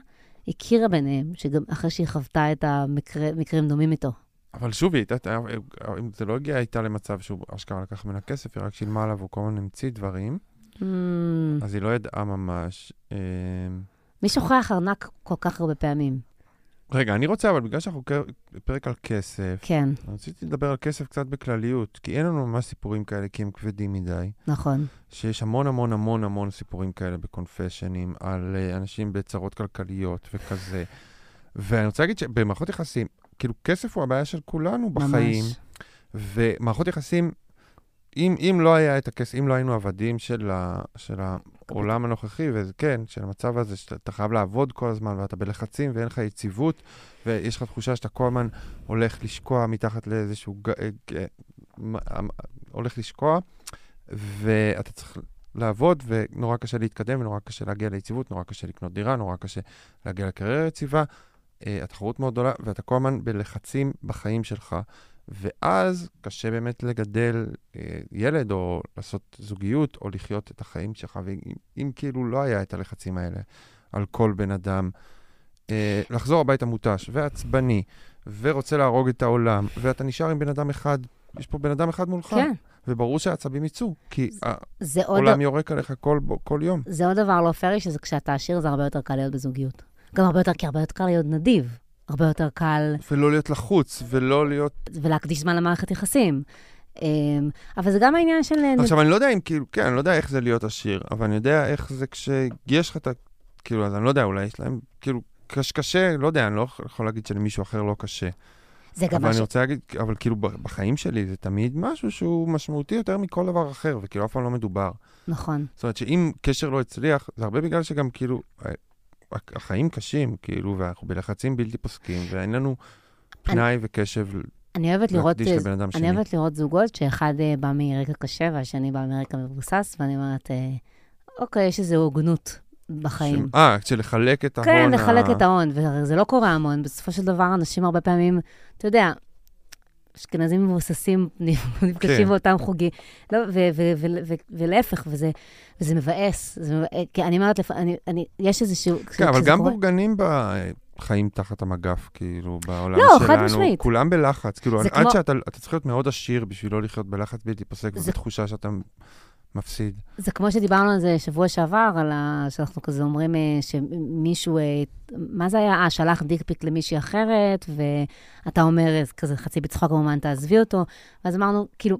הכירה ביניהם, שגם אחרי שהיא חוותה את המקרים דומים איתו. אבל שוב, היא הייתה, אם זה לא הגיע איתה למצב שהוא אשכרה לקח ממנה כסף, היא רק שילמה עליו, הוא כל הזמן המציא דברים, Mm, אז היא לא ידעה ממש. אה, מי שוכח ארנק כל כך הרבה פעמים? רגע, אני רוצה, אבל בגלל שאנחנו כ- פרק על כסף, כן, רציתי לדבר על כסף קצת בכלליות, כי אין לנו ממש סיפורים כאלה, כי הם כבדים מדי. נכון. שיש המון המון המון המון סיפורים כאלה בקונפשנים, על uh, אנשים בצרות כלכליות וכזה. ואני רוצה להגיד שבמערכות יחסים, כאילו, כסף הוא הבעיה של כולנו בחיים. ממש. ומערכות יחסים, אם, אם לא היה את הכסף, אם לא היינו עבדים של, ה, של העולם הנוכחי, וכן, של המצב הזה, שאתה חייב לעבוד כל הזמן, ואתה בלחצים, ואין לך יציבות, ויש לך תחושה שאתה כל הזמן הולך לשקוע מתחת לאיזשהו... אה, מ- מ- הולך לשקוע, ואתה צריך לעבוד, ונורא קשה להתקדם, ונורא קשה להגיע ליציבות, נורא קשה לקנות דירה, נורא קשה להגיע לקריירה יציבה. אה, התחרות מאוד גדולה, ואתה כל הזמן בלחצים בחיים שלך. ואז קשה באמת לגדל אה, ילד, או לעשות זוגיות, או לחיות את החיים שלך. ואם אם כאילו לא היה את הלחצים האלה על כל בן אדם, אה, לחזור הביתה מותש ועצבני, ורוצה להרוג את העולם, ואתה נשאר עם בן אדם אחד, יש פה בן אדם אחד מולך, כן, וברור שהעצבים יצאו, כי זה העולם יורק עליך כל, כל יום. זה עוד דבר לא פרי, שזה כשאתה עשיר זה הרבה יותר קל להיות בזוגיות. גם הרבה יותר, כי הרבה יותר קל להיות נדיב. הרבה יותר קל ולא להיות לחוץ, ולא להיות... ולהקדיש זמן למערכת יחסים. אמ, אבל זה גם העניין של... נד- עכשיו, אני לא יודע אם כאילו, כן, אני לא יודע איך זה להיות עשיר, אבל אני יודע איך זה כשיש לך את ה... כאילו, אז אני לא יודע, אולי יש להם, כאילו, קש, קשה, לא יודע, אני לא יכול להגיד שלמישהו אחר לא קשה. זה גם אבל אני משהו... רוצה להגיד, אבל כאילו, בחיים שלי זה תמיד משהו שהוא משמעותי יותר מכל דבר אחר, וכאילו אף פעם לא מדובר. נכון. זאת אומרת שאם קשר לא הצליח, זה הרבה בגלל שגם כאילו, ה- החיים קשים, כאילו, ואנחנו בלחצים בלתי פוסקים, ואין לנו פנאי וקשב אני אוהבת לראות... שני. אני אוהבת לראות זוגות שאחד אה, בא מרקע קשה והשני בא מרקע מבוסס, ואני אומרת, אה, אוקיי, יש איזו הוגנות בחיים. ש- אה, שלחלק את ההון. כן, לחלק ה- את ההון, וזה לא קורה המון. בסופו של דבר, אנשים הרבה פעמים, אתה יודע, אשכנזים מבוססים נפגשים כן. באותם חוגים. לא, ולהפך, וזה, וזה מבאס. כי אני אומרת, יש איזשהו... כן, אבל גם בורגנים. חיים תחת המגף, כאילו, בעולם לא, שלנו. חד משמעית. כולם בלחץ. כאילו, עד כמו- שאתה אתה צריך להיות מאוד עשיר בשביל לא לחיות בלחץ בלתי פוסק, זה- ובתחושה שאתה מפסיד. זה כמו שדיברנו על זה שבוע שעבר, על ה... שאנחנו כזה אומרים אה, שמישהו, אה, מה זה היה? אה, שלח דיקפיק למישהי אחרת, ואתה אומר כזה חצי בצחוק, כמובן, תעזבי אותו. ואז אמרנו, כאילו,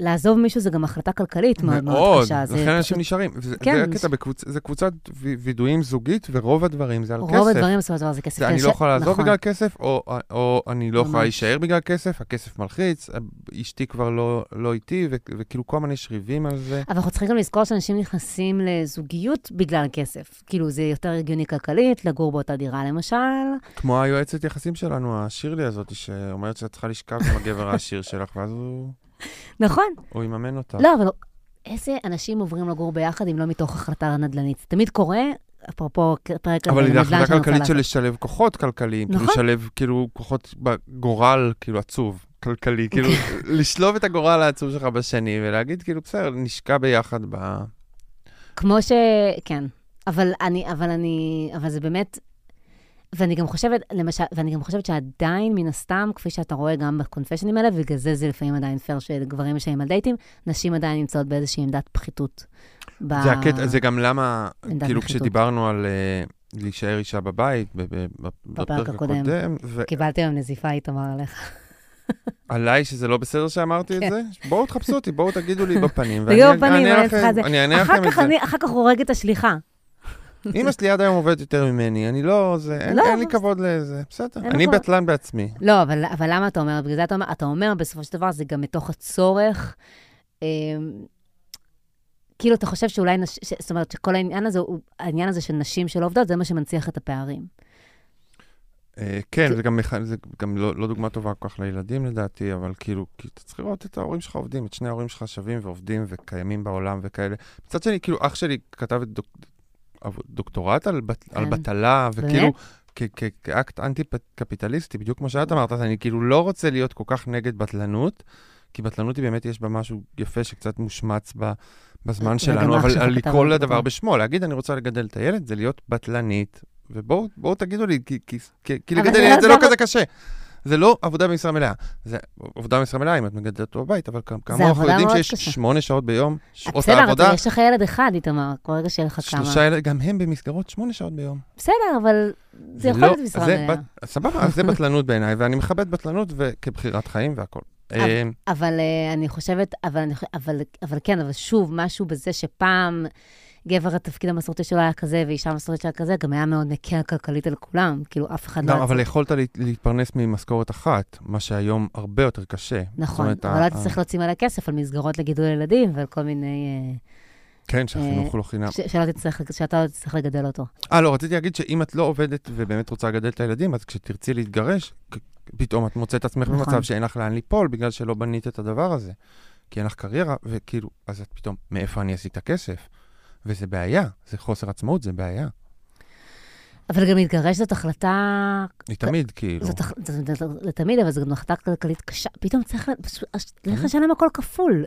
לעזוב מישהו זה גם החלטה כלכלית מאוד מאוד קשה. זה לכן אנשים נשארים. כן, זה הקטע, זה קבוצת ו- וידואים זוגית, ורוב הדברים זה על כסף. רוב הדברים בסופו של דבר זה כסף. זה אני לא יכולה לעזוב נכון. בגלל כסף, או, או אני לא יכולה ממש. להישאר בגלל כסף, הכסף מלחיץ, אשתי כבר לא, לא איתי, וכאילו כל הזמן יש ריבים על זה. אבל אנחנו צריכים גם לזכור שאנשים נכנסים לזוגיות בגלל כסף. כאילו, זה יותר הגיוני כלכלית, לגור באותה דירה למשל. כמו היועצת יחסים שלנו, השירלי הזאת, שאומרת שאת צריכה לשכב עם הגבר העשיר שלך, ואז הוא, נכון. הוא יממן אותה. לא, אבל איזה אנשים עוברים לגור ביחד אם לא מתוך החלטה נדל"נית? זה תמיד קורה, אפרופו פרק אבל נדל"ן זו החלטה כלכלית של. לשלב כוחות כלכליים, כאילו נכון. לשלב כאילו כוחות בגורל, כאילו עצוב, כלכלי, כאילו לשלוב את הגורל העצוב שלך בשני, ולהגיד כאילו, בסדר, נשקע ביחד ב... כמו ש... כן. אבל אני, אבל אני, אבל זה באמת... ואני גם חושבת, למשל, ואני גם חושבת שעדיין, מן הסתם, כפי שאתה רואה גם בקונפשנים האלה, ובגלל זה זה לפעמים עדיין פייר שגברים משלמים על דייטים, נשים עדיין נמצאות באיזושהי עמדת פחיתות. ב... זה הקטע, זה גם למה, כאילו נחיתות. כשדיברנו על אה, להישאר אישה בבית, ב- ב- ב- בפרק הקודם. הקודם, קיבלתי היום נזיפה, איתמר, עליך. ועליי שזה לא בסדר שאמרתי את כן. זה, בואו תחפשו אותי, בואו תגידו לי בפנים, ואני אענה לכם- את זה. אחר כך הורג את השליחה. אמא שלי עד היום עובדת יותר ממני, אני לא, זה, אין, לא, אין לי כבוד לזה, בסדר. אני לך- בטלן בעצמי. לא, אבל, אבל למה אתה אומר? בגלל זה אתה אומר, אתה אומר בסופו של דבר, זה גם מתוך הצורך. אה, כאילו, אתה חושב שאולי, נש... ש... זאת אומרת, שכל העניין הזה, הוא, העניין הזה של נשים שלא עובדות, זה מה שמנציח את הפערים. אה, כן, זה גם, זה גם לא, לא דוגמה טובה כל כך לילדים לדעתי, אבל כאילו, כי אתה צריך לראות את ההורים שלך עובדים, את שני ההורים שלך שווים ועובדים וקיימים בעולם וכאלה. מצד שני, כאילו, אח שלי כתב את דוק, דוקטורט על, בת, על כן. בטלה, באמת? וכאילו, כ- כ- כאקט אנטי-קפיטליסטי, בדיוק כמו שאת אמרת, אז אני כאילו לא רוצה להיות כל כך נגד בטלנות, כי בטלנות היא באמת, יש בה משהו יפה שקצת מושמץ ב, בזמן וגם שלנו, אבל על לקרוא על לדבר. בשמו, להגיד אני רוצה לגדל את הילד, זה להיות בטלנית, ובואו בואו תגידו לי, כי, כי, כי, לגדל ילד לא זה לא כזה קשה. זה לא עבודה במשרה מלאה. זה עבודה במשרה מלאה אם את מגדלת אותו בבית, אבל כאמור, אנחנו יודעים שיש קשה. שמונה שעות ביום, שעות בסדר, העבודה, אבל יש לך ילד אחד, איתמר, כל רגע שיהיה לך כמה. שלושה ילדים, גם הם במסגרות שמונה שעות ביום. בסדר, אבל זה יכול לא- להיות משרה זה מלאה. בת- סבבה, זה בטלנות בעיניי, ואני מכבד בטלנות וכבחירת חיים והכול. אה, אבל אה, אני חושבת, אבל, אבל, אבל כן, אבל שוב, משהו בזה שפעם גבר התפקיד המסורתי שלו היה כזה, ואישה המסורתית שלה כזה, גם היה מאוד מקל כלכלית על כולם. כאילו, אף אחד לא... גם, אבל צריך- יכולת לה- להתפרנס ממשכורת אחת, מה שהיום הרבה יותר קשה. נכון, אומרת, אבל ה- לא ה- תצטרך להוציא מלא כסף על מסגרות לגידול ילדים ועל כל מיני... כן, שהחינוך אה, הוא לא חינם. שאתה לא תצטרך לגדל אותו. אה, לא, רציתי להגיד שאם את לא עובדת ובאמת רוצה לגדל את הילדים, אז כשתרצי להתגרש, פתאום את מוצאת את עצמך נכון. במצב שאין לך לאן ליפול, בגלל שלא בנית את הדבר הזה. כי אין לך קריירה, וכאילו, אז את פתאום, מאיפה אני אשיג את הכסף? וזה בעיה, זה חוסר עצמאות, זה בעיה. אבל גם להתגרש זאת החלטה... היא תמיד, כאילו. זאת הח- זאת- זאת- זאת- לתמיד, אבל זו גם החלטה כלכלית קשה. פתאום צריך Mhm. לשלם הכל כפול.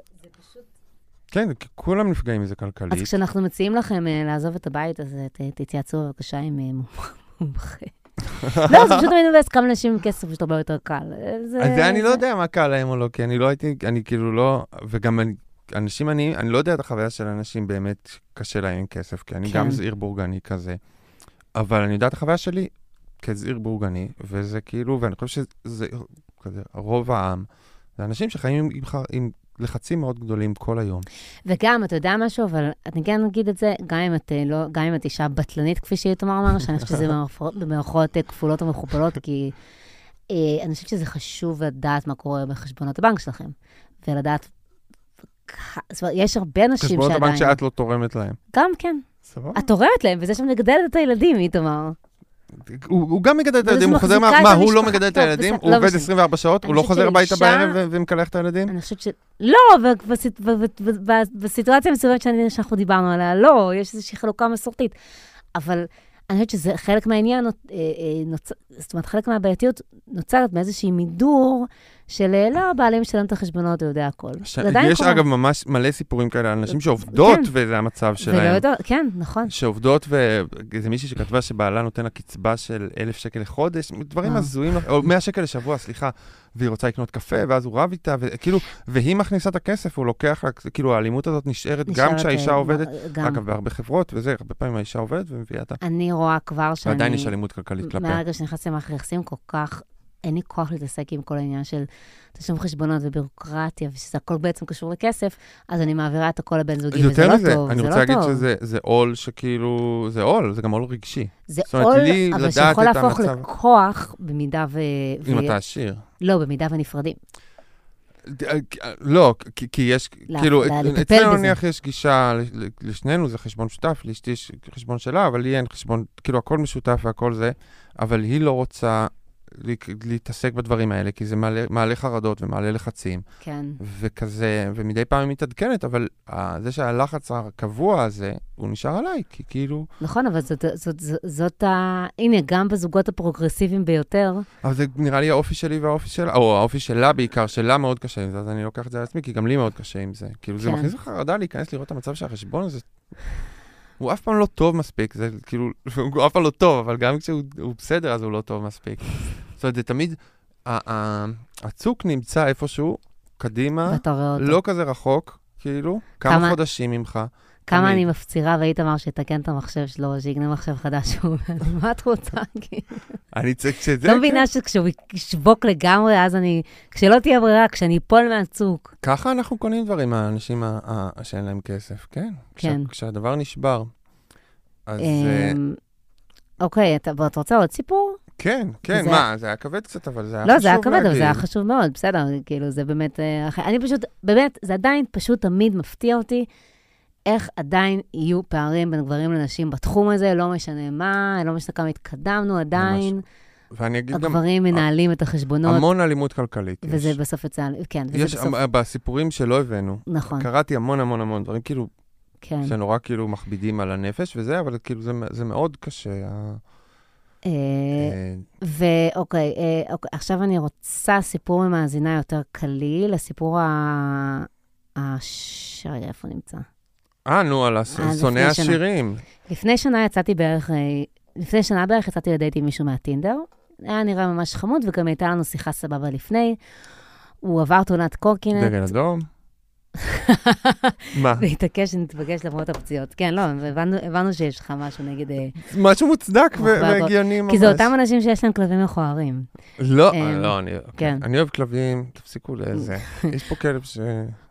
כן, כי כולם נפגעים מזה כלכלית. אז כשאנחנו מציעים לכם אה, לעזוב את הבית, אז אה, תתייעצו בבקשה עם אה, מומחה. לא, זה פשוט תמיד מבאס כמה אנשים עם כסף, פשוט הרבה יותר קל. אה, אז זה אני לא יודע מה קל להם או לא, כי אני לא הייתי, אני כאילו לא, וגם אני, אנשים עניים, אני לא יודע את החוויה של אנשים באמת קשה להם עם כסף, כי אני כן. גם זעיר בורגני כזה, אבל אני יודע את החוויה שלי כזעיר בורגני, וזה כאילו, ואני חושב שזה כזה, רוב העם, זה אנשים שחיים עם, עם, עם לחצים מאוד גדולים כל היום. וגם, אתה יודע משהו, אבל אני כן אגיד את זה, גם אם את, אה, לא, גם אם את אישה בטלנית, כפי שאיתמר אמר, שאני חושבת שזה במערכות- במערכות אה, כפולות ומכופלות, כי אה, אני חושבת שזה חשוב לדעת מה קורה בחשבונות הבנק שלכם, ולדעת... זאת אומרת, יש הרבה אנשים שעדיין... חשבונות הבנק שאת לא תורמת להם. גם כן. סבבה? את תורמת להם, וזה שם לגדל את הילדים, איתמר. הוא, הוא גם מגדל את הילדים, הוא חוזר, מה, מה, הוא לא. מגדל את טוב, הילדים? הוא לא עובד משנה. 24 שעות, הוא לא חוזר הביתה בערב ומקלח את הילדים? אני חושבת ש... לא, בסיטואציה המסוימת שאנחנו דיברנו עליה, לא, יש איזושהי חלוקה מסורתית. אבל אני חושבת שזה חלק מהעניין, אה, אה. זאת אומרת, חלק מהבעייתיות נוצרת מאיזושהי מידור של אה, לא, הבעלים משלם את החשבונות, הוא יודע הכל. ש... זה עדיין יש קורה. אגב ממש מלא סיפורים כאלה על נשים שעובדות כן. וזה המצב ולא שלהם. יודע, כן, נכון. שעובדות, ואיזה מישהי שכתבה שבעלה נותן לה קצבה של אלף שקל לחודש, דברים אה. הזויים, או מאה שקל לשבוע, סליחה, והיא רוצה לקנות קפה, ואז הוא רב איתה, וכאילו, והיא מכניסה את הכסף, הוא לוקח לה, כאילו האלימות הזאת נשארת גם כשהאישה אה, עובדת, גם. אגב, בהרבה חברות, וזה, הרבה פעמים האישה עובדת ומביאה את ה... אני רואה כבר שאני... ועדיין יש אלימות כלכלית כלפיה. מהרגע שנכנסתי למערכת יחסים, כל כך, אין לי כוח להתעסק עם כל העניין של תשלום חשבונות וביורוקרטיה, ושזה הכל בעצם קשור לכסף, אז אני מעבירה את הכל לבן זוגי, וזה לא מזה, טוב, אני זה רוצה לא להגיד טוב. שזה זה עול שכאילו, זה עול, זה גם עול רגשי. זה עול, אבל שיכול להפוך המצב- לכוח במידה ו... אם ו- אתה עשיר. לא, במידה ונפרדים. לא, כי, כי יש, לה- כאילו, אצלנו. נניח יש גישה, לשנינו זה חשבון משותף, לאשתי יש חשבון שלה, אבל לי אין חשבון, כאילו הכל משותף והכל זה, אבל היא לא רוצה להתעסק בדברים האלה, כי זה מעלה, מעלה חרדות ומעלה לחצים, כן. וכזה, ומדי פעם היא מתעדכנת, אבל ה- זה שהלחץ הקבוע הזה, הוא נשאר עליי, כי כאילו, נכון, אבל זאת, זאת, זאת, זאת ה... הנה, גם בזוגות הפרוגרסיביים ביותר, אבל זה נראה לי האופי שלי והאופי שלה, או האופי שלה בעיקר, שלה מאוד קשה עם זה, אז אני לוקח את זה על עצמי, כי גם לי מאוד קשה עם זה. כאילו, זה כן. מכניס לך חרדה להיכנס לראות את המצב של החשבון הזה. הוא אף פעם לא טוב מספיק, זה כאילו, הוא אף פעם לא טוב, אבל גם כשהוא הוא בסדר, אז הוא לא טוב מספיק. זאת אומרת, זה תמיד, הצוק נמצא איפשהו, קדימה. לא כזה רחוק, כאילו, כמה חודשים ממך. כמה. אני מפצירה ואיתמר שיתקן את המחשב שלו, שיקנה מחשב חדש, הוא אומר, מה את רוצה? כאילו? אני צריך שזה... לא. מבינה שכשהוא ישבוק לגמרי, אז אני... כשלא תהיה ברירה, כשאני אפול מהצוק. ככה אנחנו קונים דברים מהאנשים ה- ה- שאין להם כסף, כן. כן. כשה- כשהדבר נשבר. אז אה, אמ, אוקיי, אתה רוצה עוד סיפור? כן, כן, מה, זה היה כבד קצת, אבל זה היה לא, חשוב זה היה כבד, אבל להגיד. זה היה חשוב מאוד, בסדר, כאילו, זה באמת... אה, אני פשוט, באמת, זה עדיין פשוט תמיד מפתיע אותי איך עדיין יהיו פערים בין גברים לנשים בתחום הזה, לא משנה מה, לא משנה כמה התקדמנו, עדיין ואני אגיד גם, הגברים מנהלים את החשבונות, המון אלימות כלכלית וזה יש. בסוף יצא, כן, וזה יש, בסוף, בסיפורים שלא הבאנו, נכון, קראתי המון המון המון דברים, כאילו, כן. שנורא כאילו מכבידים על הנפש וזה, אבל כאילו זה, זה מאוד קשה. אה, אה, ואוקיי, אה, אוקיי, עכשיו אני רוצה סיפור ממאזינה יותר קליל, לסיפור ה... הש... רגע, איפה נמצא? אה, נו, על אה, שונאי. השירים. לפני שנה יצאתי בערך, לפני שנה בערך יצאתי לדייט עם מישהו מהטינדר, היה נראה ממש חמוד, וגם הייתה לנו שיחה סבבה לפני. הוא עבר תאונת קורקינט. דגל אדום? מה? והתעקש שנתפגש למרות הפציעות. כן, לא, הבנו, הבנו שיש לך משהו נגד... אה, משהו מוצדק והגיוני ממש. כי זה אותם אנשים שיש להם כלבים מכוערים. לא, אמ, לא, אני כן. אני אוהב כלבים, תפסיקו לזה. יש פה כלב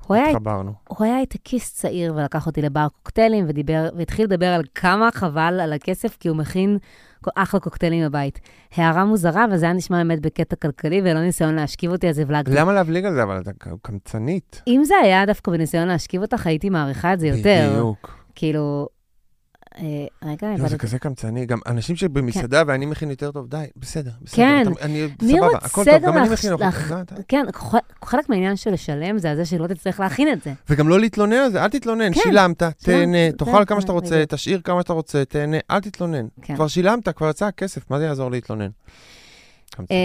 הוא היה, שהתחברנו. הוא היה הייטקיסט צעיר ולקח אותי לבר קוקטיילים ודיבר, והתחיל לדבר על כמה חבל על הכסף, כי הוא מכין אחלה קוקטיילים בבית. הערה מוזרה, וזה היה נשמע באמת בקטע כלכלי, ולא ניסיון להשכיב אותי, אז הבלגתי. למה להבליג על זה? אבל אתה קמצנית. אם זה היה דווקא בניסיון להשכיב אותך, הייתי מעריכה את זה יותר. בדיוק. כאילו... אה, רגע, לא, זה. כזה קמצני. גם אנשים שבמסעדה ואני מכין יותר טוב, די, בסדר, בסדר. כן. אני, סבבה, הכל טוב, גם אני מכין אוכל. די. כן, חלק מהעניין של לשלם זה הזה שלא תצטרך להכין את זה. וגם לא להתלונן על זה, אל תתלונן, כן. שילמת, תהנה, זה- תאכל כמה זה- שאתה רוצה. תשאיר כמה שאתה רוצה, תהנה, אל תתלונן. כן. כבר שילמת, כבר יצא הכסף, מה זה יעזור להתלונן? אה,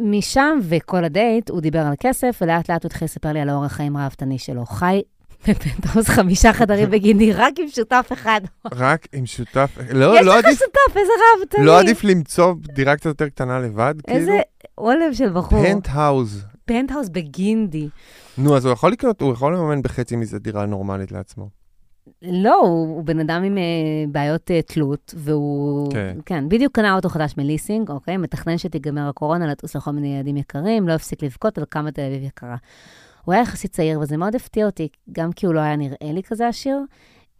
משם וכל הדייט, הוא דיבר על כסף, ולאט לאט הוא התחיל לספר לי על האורח חיים ראוותני שלו. חי בפנטהאוז חמישה חדרים בגינדי, רק עם שותף אחד. רק עם שותף, לא, יש לא לך עדיף, שותף, איזה ראוותני. לא עדיף למצוא דירה קצת יותר קטנה לבד? כאילו? איזה עולב של בחור. פנטהאוז. פנטהאוז בגינדי. נו, אז הוא יכול לקנות, הוא יכול לממן בחצי מזה דירה נורמלית לעצמו. לא, הוא, הוא בן אדם עם אה, בעיות אה, תלות, והוא... כן. כן, בדיוק קנה אוטו חדש מליסינג, אוקיי? מתכנן שתיגמר הקורונה, לטוס לכל מיני ילדים יקרים, לא הפסיק לבכות על כמה תל אביב יקרה. הוא היה יחסית צעיר, וזה מאוד הפתיע אותי, גם כי הוא לא היה נראה לי כזה עשיר.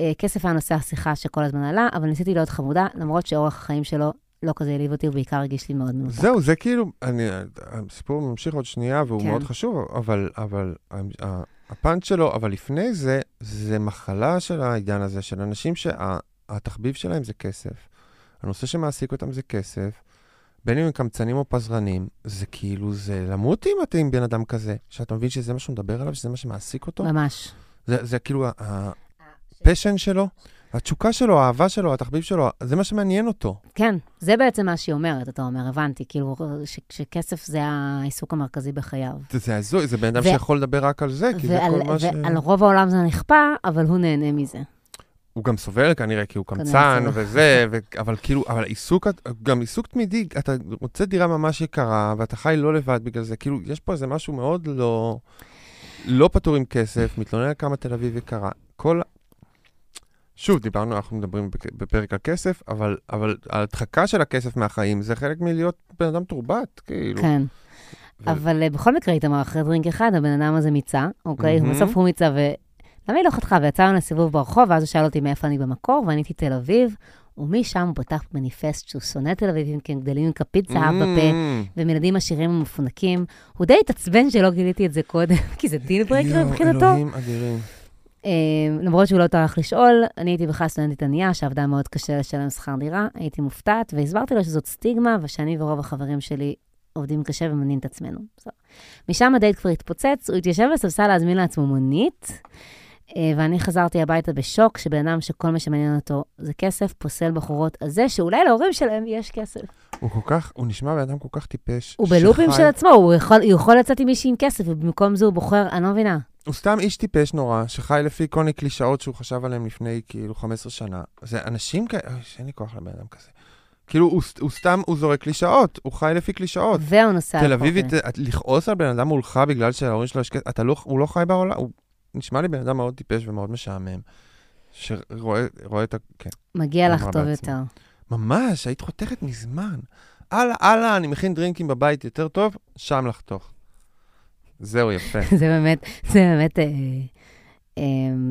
אה, כסף היה נושא השיחה שכל הזמן עלה, אבל ניסיתי להיות חמודה, למרות שאורח החיים שלו לא כזה העליב אותי, ובעיקר הרגיש לי מאוד מנותק. זהו, זה כאילו, אני, הסיפור ממשיך עוד שנייה והוא כן. מאוד חשוב, אבל, אבל הפאנץ' שלו, אבל לפני זה, זה מחלה של העידן הזה, של אנשים שהתחביב שלהם זה כסף. הנושא שמעסיק אותם זה כסף, בין אם הם קמצנים או פזרנים, זה כאילו, זה למות אם אתה עם בן אדם כזה, שאתה מבין שזה מה שהוא מדבר עליו, שזה מה שמעסיק אותו. ממש. זה, זה כאילו הפשן שלו, התשוקה שלו, האהבה שלו, התחביב שלו, זה מה שמעניין אותו. כן, זה בעצם מה שהיא אומרת, אתה אומר, הבנתי, כאילו, ש- שכסף זה העיסוק המרכזי בחייו. זה, זה הזוי, זה בן אדם ו- שיכול לדבר רק על זה, כי זה ועל, כל מה ש... ועל רוב העולם זה נכפה, אבל הוא נהנה מזה. הוא גם סובל כנראה, כי הוא קמצן. וזה, ו... אבל כאילו, אבל עיסוק, גם עיסוק תמידי, אתה רוצה דירה ממש יקרה, ואתה חי לא לבד בגלל זה, כאילו, יש פה איזה משהו מאוד לא... לא פטור עם כסף, מתלונן על כמה תל אביב יקרה. כל... שוב, דיברנו, אנחנו מדברים בפ- בפרק על כסף, אבל, אבל ההדחקה של הכסף מהחיים זה חלק מלהיות בן אדם תורבת, כאילו. כן. ו- אבל אה, בכל מקרה, איתמר, אחרי דרינק אחד, הבן אדם הזה מיצה, אוקיי? מהמם. בסוף הוא מיצה, ו... למה היא לא חתכה? ויצאנו לסיבוב ברחוב, ואז הוא שאל אותי מאיפה אני במקור, ואני הייתי תל אביב, ומשם הוא פתח מניפסט שהוא שונא תל אביבים, כי הם גדלים עם כפית זהב בפה, Mm. והם ילדים עשירים ומפונקים. הוא די התעצבן שלא גיליתי את זה קודם, כי זה דיל יואו, מבחינתו. אלוהים אדירים. אה, למרות שהוא לא טרח לשאול, אני הייתי בכלל סטודנטית ענייה, שעבדה מאוד קשה לשלם שכר דירה, הייתי מופתעת, והסברתי לו שזאת סטיגמה, ושאני ורוב החברים שלי עובדים קשה ומניעים את עצמנו. משם הדייט כבר התפוצץ, הוא התיישב בספסל להזמין לעצמו מונית, ואני חזרתי הביתה בשוק, שבן אדם שכל מה שמעניין אותו זה כסף, פוסל בחורות על זה שאולי להורים שלהם יש כסף. הוא כל כך, הוא נשמע בן אדם כל כך טיפש. הוא בלופים שחי- של עצמו, הוא יכול, הוא יכול לצאת עם מישהי עם כסף, ובמקום זה הוא בוחר, אני לא מבינה. הוא סתם איש טיפש נורא, שחי לפי כל מיני קלישאות שהוא חשב עליהן לפני כאילו 15 שנה. זה אנשים כאלה, שאין לי כוח לבן אדם כזה. כאילו, הוא, הוא סתם, הוא זורק קלישאות, הוא חי לפי קלישאות. והוא נוסע... תל על אביבית, לכעוס על בן אדם מולך בגלל שלהורים שלו יש כסף, אתה לא, הוא לא חי בעולם, הוא נשמע לי בן אדם מאוד טיפש ומאוד משעמם. שרואה רואה את ה... כן. מגיע לך טוב בעצמה. יותר. ממש, היית חותכת מזמן. הלאה, הלאה, אני מכין דרינקים בבית יותר טוב, שם לחתוך. זהו, יפה. זה באמת, זה באמת אה, אה,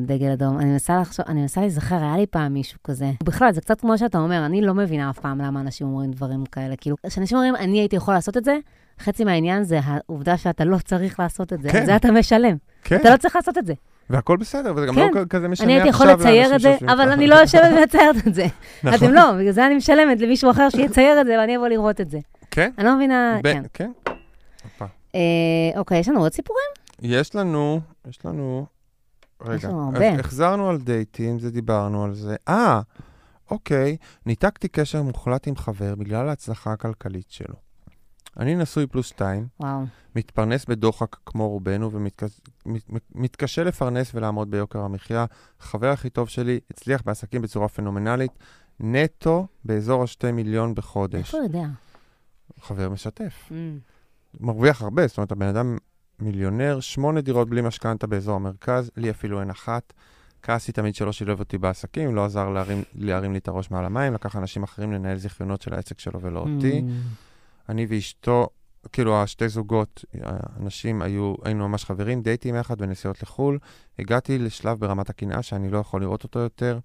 דגל אדום. אני מנסה לחשוב, אני מנסה להיזכר, היה לי פעם מישהו כזה. בכלל, זה קצת כמו שאתה אומר, אני לא מבינה אף פעם למה אנשים אומרים דברים כאלה. כאילו, כשאנשים אומרים, אני הייתי יכול לעשות את זה, חצי מהעניין זה העובדה שאתה לא צריך לעשות את זה. כן. זה אתה משלם. כן, אתה לא צריך לעשות את זה. והכל בסדר, וזה גם כן. לא כזה משנה אני הייתי יכול עכשיו לצייר את זה, אבל. אני לא יושבת ומציירת את זה. נכון. אתם לא, בגלל זה אני משלמת למישהו אחר שיצייר את זה ואני אבוא לראות את זה. כן? אני לא מבינה, ב- כן. כן. אה, אוקיי, יש לנו עוד סיפורים? יש לנו, יש לנו... רגע, לנו אז הרבה. החזרנו על דייטים, זה דיברנו על זה. אה, אוקיי, ניתקתי קשר מוחלט עם חבר בגלל ההצלחה הכלכלית שלו. אני נשוי פלוס שתיים, וואו. מתפרנס בדוחק כמו רובנו ומתקשה לפרנס ולעמוד ביוקר המחיה. החבר הכי טוב שלי הצליח בעסקים בצורה פנומנלית, נטו באזור השתי מיליון בחודש. איפה הוא יודע? חבר משתף. Mm. מרוויח הרבה, זאת אומרת, הבן אדם מיליונר, שמונה דירות בלי משכנתה באזור המרכז, לי אפילו אין אחת. כעסי תמיד שלא שילב אותי בעסקים, לא עזר להרים, להרים לי את הראש מעל המים, לקח אנשים אחרים לנהל זיכיונות של העסק שלו ולא אותי. Mm. אני ואשתו, כאילו השתי זוגות, אנשים היו, היינו ממש חברים, דייטים יחד ונסיעות לחו"ל. הגעתי לשלב ברמת הקנאה שאני לא יכול לראות אותו יותר.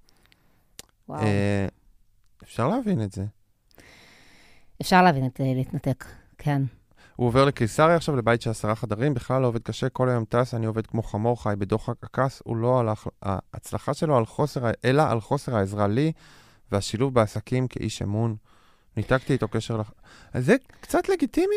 וואו. אה, אפשר להבין את זה. אפשר להבין את אה, להתנתק, כן. הוא עובר לקיסריה עכשיו, לבית של עשרה חדרים, בכלל לא עובד קשה, כל היום טס, אני עובד כמו חמור חי בדוחק הכעס, הוא לא על ההצלחה שלו, על חוסר, אלא על חוסר העזרה לי והשילוב בעסקים כאיש אמון. ניתקתי איתו קשר לח... אז זה קצת לגיטימי?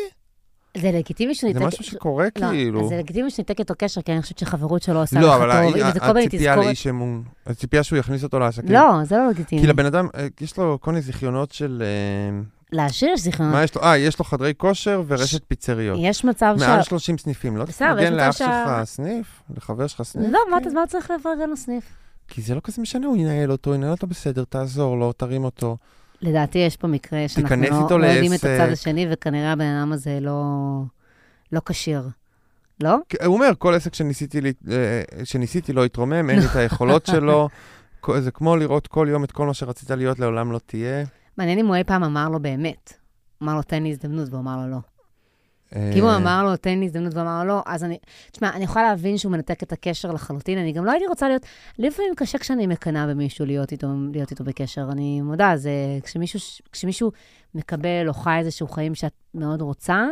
זה לגיטימי שהוא זה. משהו שקורה לא, כאילו. זה לגיטימי שניתק איתו קשר, כי אני חושבת שחברות שלו עושה לא, לך אבל טוב, אם זה כל מיני הציפייה תזכורת... לאיש אמון, הציפייה שהוא יכניס אותו לעסקים. לא, זה לא לגיטימי. כי לבן אדם, אה, יש לו כל מיני זיכיונות של... אה, להשאיר יש זיכרונות. מה יש לו? אה, יש לו חדרי כושר ורשת פיצריות. יש מצב ש... מעל 30 סניפים, לא אבל תפרגן לאח שלך סניף? לחבר שלך סניף? לא, מה כן. אתה- מה צריך לפרגן לו סניף? כי זה לא כזה משנה, הוא ינהל אותו, ינהל אותו בסדר, תעזור לו, תרים אותו. לדעתי יש פה מקרה שאנחנו לא לא יודעים את. הצד השני, וכנראה הבן אדם הזה לא לא כשיר. לא? הוא אומר, כל עסק שניסיתי, אה, שניסיתי לא התרומם, אין לי את היכולות שלו. זה כמו לראות כל יום את כל מה שרצית להיות, לעולם לא תהיה. מעניין אם הוא אי פעם אמר לו באמת. אמר לו, תן לי הזדמנות, והוא אמר לו לא. אה, כי אם הוא אמר לו, תן לי הזדמנות, והוא אמר לו לא, אז אני... תשמע, אני יכולה להבין שהוא מנתק את הקשר לחלוטין, אני גם לא הייתי רוצה להיות... לפעמים קשה כשאני מקנאה במישהו להיות איתו, להיות איתו בקשר. אני מודה, זה... כשמישהו, כשמישהו מקבל או חי איזשהו חיים שאת מאוד רוצה,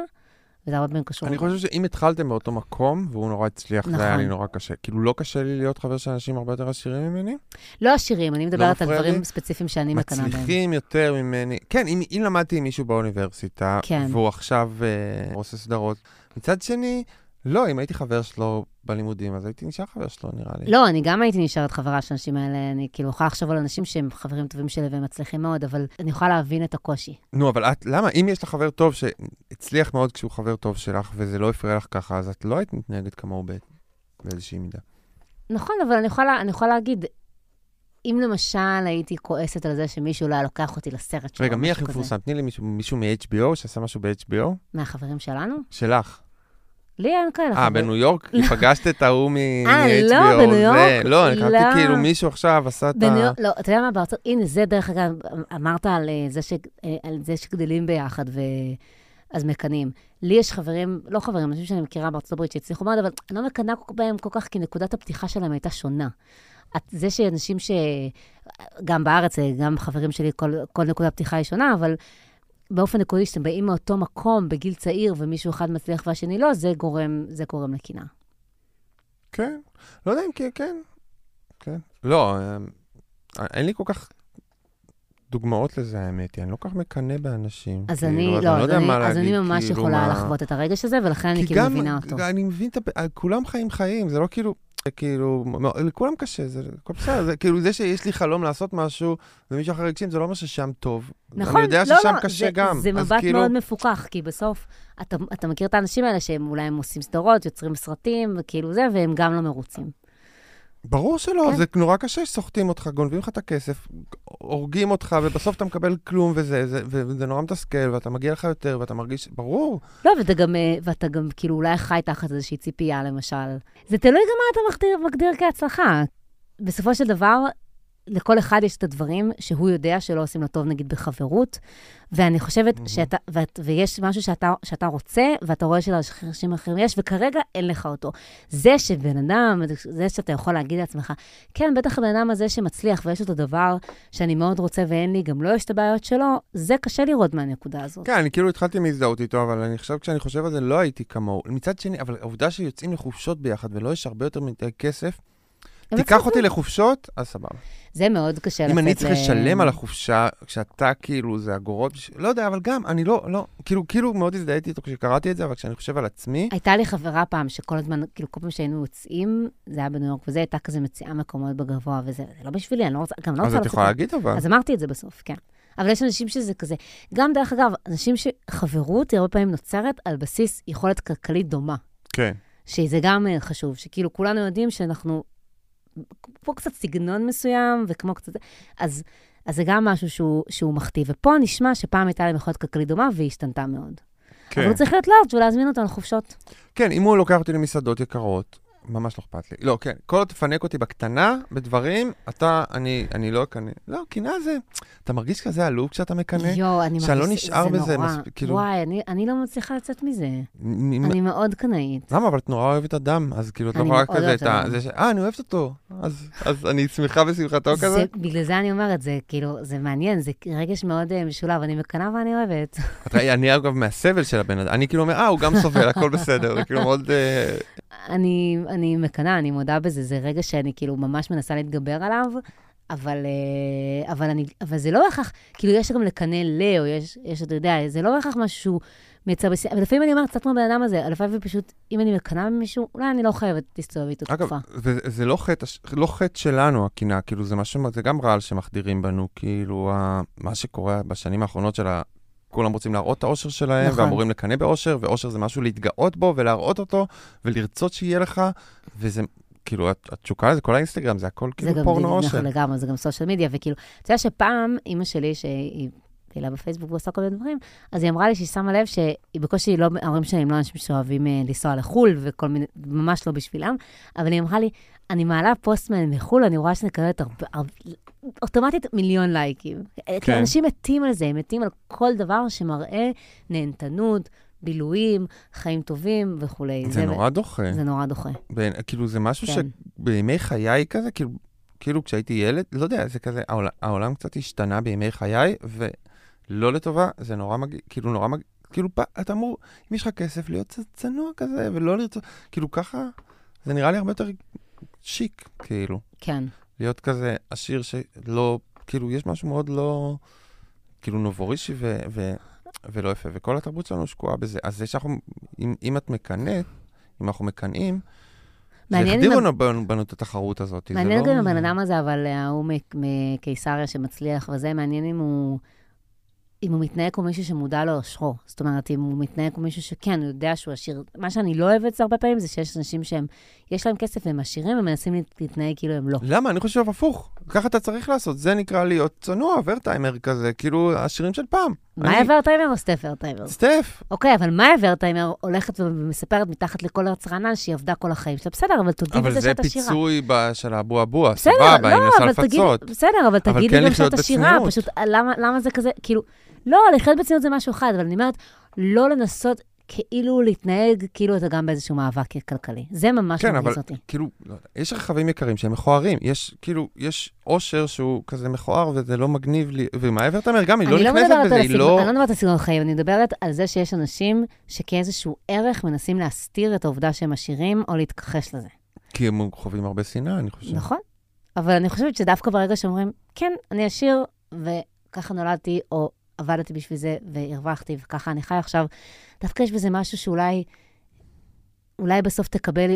וזה הרבה פעמים קשור. אני חושב שאם התחלתם באותו מקום, והוא נורא הצליח, זה היה נכון. לי נורא קשה. כאילו, לא קשה לי להיות חבר של אנשים הרבה יותר עשירים ממני? לא עשירים, אני מדברת על מפריע דברים לי? ספציפיים שאני מקנאה בהם. מצליחים יותר ממני. כן, אם, אם למדתי עם מישהו באוניברסיטה, כן. והוא עכשיו אה, עושה סדרות, מצד שני, לא, אם הייתי חבר שלו בלימודים, אז הייתי נשאר חבר שלו, נראה לי. לא, אני גם הייתי נשארת חברה של האנשים האלה, אני כאילו יכולה לחשוב על אנשים שהם חברים טובים שלי והם מצליחים מאוד, אבל אני יכולה להבין את הקושי. נו, אבל את, למה? אם יש לך חבר טוב שהצליח מאוד כשהוא חבר טוב שלך, וזה לא הפריע לך ככה, אז את לא היית מתנהגת כמוהו בא- באיזושהי מידה. נכון, אבל אני יכולה, אני יכולה להגיד, אם למשל הייתי כועסת על זה שמישהו לא היה לוקח אותי לסרט שלו, רגע, מי הכי מפורסם? תני לי מישהו, מישהו מ-HBO שעשה משהו ב-HBO? מהחברים שלנו? שלך. לי אין כאלה אה. בניו יורק? כי פגשת את ההוא מ- אה. לא, בניו יורק? לא, אני לא. חשבתי כאילו מישהו עכשיו עשה את ה... בניו יורק, לא, אתה יודע מה, בארצות, הנה, זה דרך אגב, אמרת על אה, זה, אה, זה שגדלים ביחד ו... אז מקנאים. לי יש חברים, לא חברים, אנשים שאני מכירה בארצות הברית שהצליחו מאוד, אבל אני לא מקנאה בהם כל כך, כי נקודת הפתיחה שלהם הייתה שונה. זה שאנשים ש... גם בארץ, אה, גם חברים שלי, כל, כל נקודת פתיחה היא שונה, אבל באופן עקרוני, שאתם באים מאותו מקום בגיל צעיר, ומישהו אחד מצליח והשני לא, זה גורם, זה גורם לקנאה. כן. לא יודע אם כן, כן. כן. לא, אה, אין לי כל כך דוגמאות לזה, האמת היא. אני לא כל כך מקנא באנשים. אז כאילו, אני, אז לא, אני אז יודע אני, מה אז להגיד, אני ממש כאילו, יכולה מה- לחוות את הרגש הזה, ולכן אני כאילו גם, מבינה אותו. אני מבין את ה... כולם חיים חיים, זה לא כאילו... כאילו, לכולם קשה, זה הכל בסדר, זה כאילו זה שיש לי חלום לעשות משהו ומישהו אחר הגשים, זה לא אומר ששם טוב. נכון, אני יודע לא, ששם לא, קשה זה, גם. זה מבט כאילו, מאוד מפוקח, כי בסוף אתה, אתה מכיר את האנשים האלה שהם אולי הם עושים סדרות, יוצרים סרטים, וכאילו זה, והם גם לא מרוצים. ברור שלא, כן. זה נורא קשה שסוחטים אותך, גונבים לך את הכסף, הורגים אותך, ובסוף אתה מקבל כלום וזה, זה, וזה נורא מתסכל, ואתה מגיע לך יותר, ואתה מרגיש, ברור. לא, ואתה גם, אה, ואתה גם כאילו אולי חי תחת איזושהי ציפייה, למשל. זה תלוי גם מה אתה מגדיר, מגדיר כהצלחה. בסופו של דבר, לכל אחד יש את הדברים שהוא יודע שלא עושים לו טוב, נגיד בחברות, ואני חושבת מהמם. שאתה, ואת, ויש משהו שאתה, שאתה רוצה, ואתה רואה שלאנשים אחרים יש, וכרגע אין לך אותו. זה שבן אדם, זה שאתה יכול להגיד לעצמך, כן, בטח הבן אדם הזה שמצליח ויש לו את הדבר שאני מאוד רוצה ואין לי, גם לו יש את הבעיות שלו, זה קשה לראות מהנקודה הזאת. כן, אני כאילו התחלתי מהזדהות איתו, אבל אני חושב, כשאני חושב על זה, לא הייתי כמוהו. מצד שני, אבל העובדה שיוצאים לחופשות ביחד ולא יש הרבה יותר מדי כסף, תיקח. אותי לחופשות, אז סבבה. זה מאוד קשה לצאת אם אני צריך לשלם על החופשה, כשאתה כאילו, זה אגורות, לא יודע, אבל גם, אני לא, לא, כאילו, כאילו מאוד הזדהיתי איתו כשקראתי את זה, אבל כשאני חושב על עצמי, הייתה לי חברה פעם, שכל הזמן, כאילו, כל פעם שהיינו יוצאים, זה היה בניו יורק, וזה הייתה כזה מציעה מקומות בגבוה, וזה זה לא בשבילי, אני לא רוצה, גם לא אז רוצה את יכולה. להגיד אבל. אז אמרתי את זה בסוף, כן. אבל יש אנשים שזה כזה. גם, דרך אגב, אנשים שחברות היא הרבה פעמים נוצרת על בסיס יכולת כלכלית דומה. כן. שזה גם אה, חשוב, שכאילו כולנו יודעים שאנחנו, כמו קצת סגנון מסוים, וכמו קצת... אז אז זה גם משהו שהוא, שהוא מכתיב. ופה נשמע שפעם הייתה להם יכולת כלכלית דומה והיא השתנתה מאוד. כן. אבל הוא צריך להיות לארג' ולהזמין אותנו לחופשות. כן, אם הוא לוקח אותי למסעדות יקרות, ממש לא אכפת לי. לא, כן, כל עוד תפנק אותי בקטנה, בדברים, אתה, אני, אני לא אקנא. לא, קנאה זה, אתה מרגיש כזה עלוב כשאתה מקנא? יואו, אני מרגיש, שאני לא נשאר זה בזה נורא. מספיק, כאילו... וואי, אני, אני לא מצליחה לצאת מזה. מ- אני מאוד קנאית. למה? אבל את נורא אוהבת אדם, אז כאילו את לא אני יכולה כזה את ה... זה ש... אה, אני אוהבת אותו. אז, אז אני שמחה בשמחתו כזה? זה, בגלל זה אני אומרת, זה כאילו, זה מעניין, זה רגש מאוד אה, משולב, אני מקנאה ואני אוהבת. אני אגב מהסבל של הבן אדם, אני כאילו אומר, אה, הוא גם סובל, הכל בסדר, כאילו מאוד... אה, אני, אני מקנאה, אני מודה בזה, זה רגע שאני כאילו ממש מנסה להתגבר עליו, אבל, אה, אבל, אני, אבל זה לא בהכרח, כאילו יש גם לקנא ל, או יש, יש, אתה יודע, זה לא בהכרח משהו שהוא מייצר בשיא, אבל לפעמים אני אומרת, קצת כמו הבן אדם הזה, לפעמים פשוט, אם אני מקנאה במישהו, אולי אני לא חייבת להסתובב איתו אגב, תקופה. זה, זה לא חטא, לא חטא שלנו, הקנאה, כאילו זה משהו, זה גם רעל שמחדירים בנו, כאילו, ה, מה שקורה בשנים האחרונות של. כולם רוצים להראות את האושר שלהם, נכון. ואמורים לקנא באושר, ואושר זה משהו להתגאות בו ולהראות אותו, ולרצות שיהיה לך, וזה, כאילו, הת- התשוקה לזה, כל האינסטגרם, זה הכל זה כאילו גם פורנו נכון, אושר. לגמרי, זה גם סושיאל מדיה, וכאילו, אתה יודע שפעם, אימא שלי, שהיא פעילה בפייסבוק ועושה כל מיני דברים, אז היא אמרה לי שהיא שמה לב שהיא בקושי לא, ההורים שלי הם לא אנשים שאוהבים אה, לנסוע לחו"ל וכל מיני, ממש לא בשבילם, אבל היא אמרה לי, אני מעלה פוסט מהם מחו"ל, אני רואה שאני מקבלת אוטומטית מיליון לייקים. כן. כן. אנשים מתים על זה, הם מתים על כל דבר שמראה נהנתנות, בילויים, חיים טובים וכולי. זה נורא דוחה. זה נורא דוחה. בין, כאילו, זה משהו כן. שבימי חיי כזה, כאילו, כאילו כשהייתי ילד, לא יודע, זה כזה, העולם, העולם קצת השתנה בימי חיי, ולא לטובה, זה נורא מגעיל, כאילו, נורא מגעיל, כאילו, אתה אמור, אם יש לך כסף, להיות צנוע כזה, ולא לרצות, כאילו, ככה, זה נראה לי הרבה יותר שיק, כאילו, כן. להיות כזה עשיר שלא, כאילו, יש משהו מאוד לא, כאילו, נובורישי ו... ו ולא יפה, וכל התרבות שלנו שקועה בזה. אז זה שאנחנו, אם, אם את מקנאת, אם אנחנו מקנאים, החדירו לנו בנו, בנו את התחרות הזאת. מעניין לא- גם עם הבן אדם הזה, אבל אה, ההוא מקיסריה שמצליח וזה, מעניין אם הוא... אם הוא מתנהג כמו מישהו שמודע לאושרו. זאת אומרת, אם הוא מתנהג כמו מישהו שכן, הוא יודע שהוא עשיר. מה שאני לא אוהבת זה הרבה פעמים, זה שיש אנשים שהם, יש להם כסף והם עשירים, הם מנסים להת- להתנהג כאילו הם לא. למה? אני חושב הפוך. ככה אתה צריך לעשות. זה נקרא להיות צנוע, ורטיימר כזה, כאילו השירים של פעם. מאיה אני- ורטהיימר או סטף ורטהיימר? סטף. אוקיי, אבל מאיה ורטהיימר הולכת ומספרת מתחת לכל הרצרנל שהיא עבדה כל החיים שלה. בסדר, אבל תודי אבל בזה זה שאת עשירה. פיצוי ב- של האבו אבו, בסדר, סבבה, היא לא, אבל תגיד, לפצות. בסדר, אבל תגידי כן גם שאת עשירה. פשוט למה, למה זה כזה, כאילו, לא, לחיות בצניעות זה משהו אחד, אבל אני אומרת, לא לנסות כאילו להתנהג כאילו אתה גם באיזשהו מאבק כלכלי. זה ממש כן, מרגיז אבל אותי. כאילו, לא יודע, יש רכבים יקרים שהם מכוערים. יש, כאילו, יש אושר שהוא כזה מכוער וזה לא מגניב לי, ומאיה ורטיימר גם, היא לא לא נכנסת מדברת בזה, היא לא... אני לא מדברת על סגנון חיים, אני מדברת על זה שיש אנשים שכאיזשהו ערך מנסים להסתיר את העובדה שהם עשירים או להתכחש לזה. כי הם חווים הרבה שנאה, אני חושב. נכון. אבל אני חושבת שדווקא ברגע שאומרים, כן, אני עשיר, וככה נולדתי, או עבדתי בשביל זה, והרווחתי, וככה אני חי עכשיו, דווקא יש בזה משהו שאולי, אולי בסוף תקבל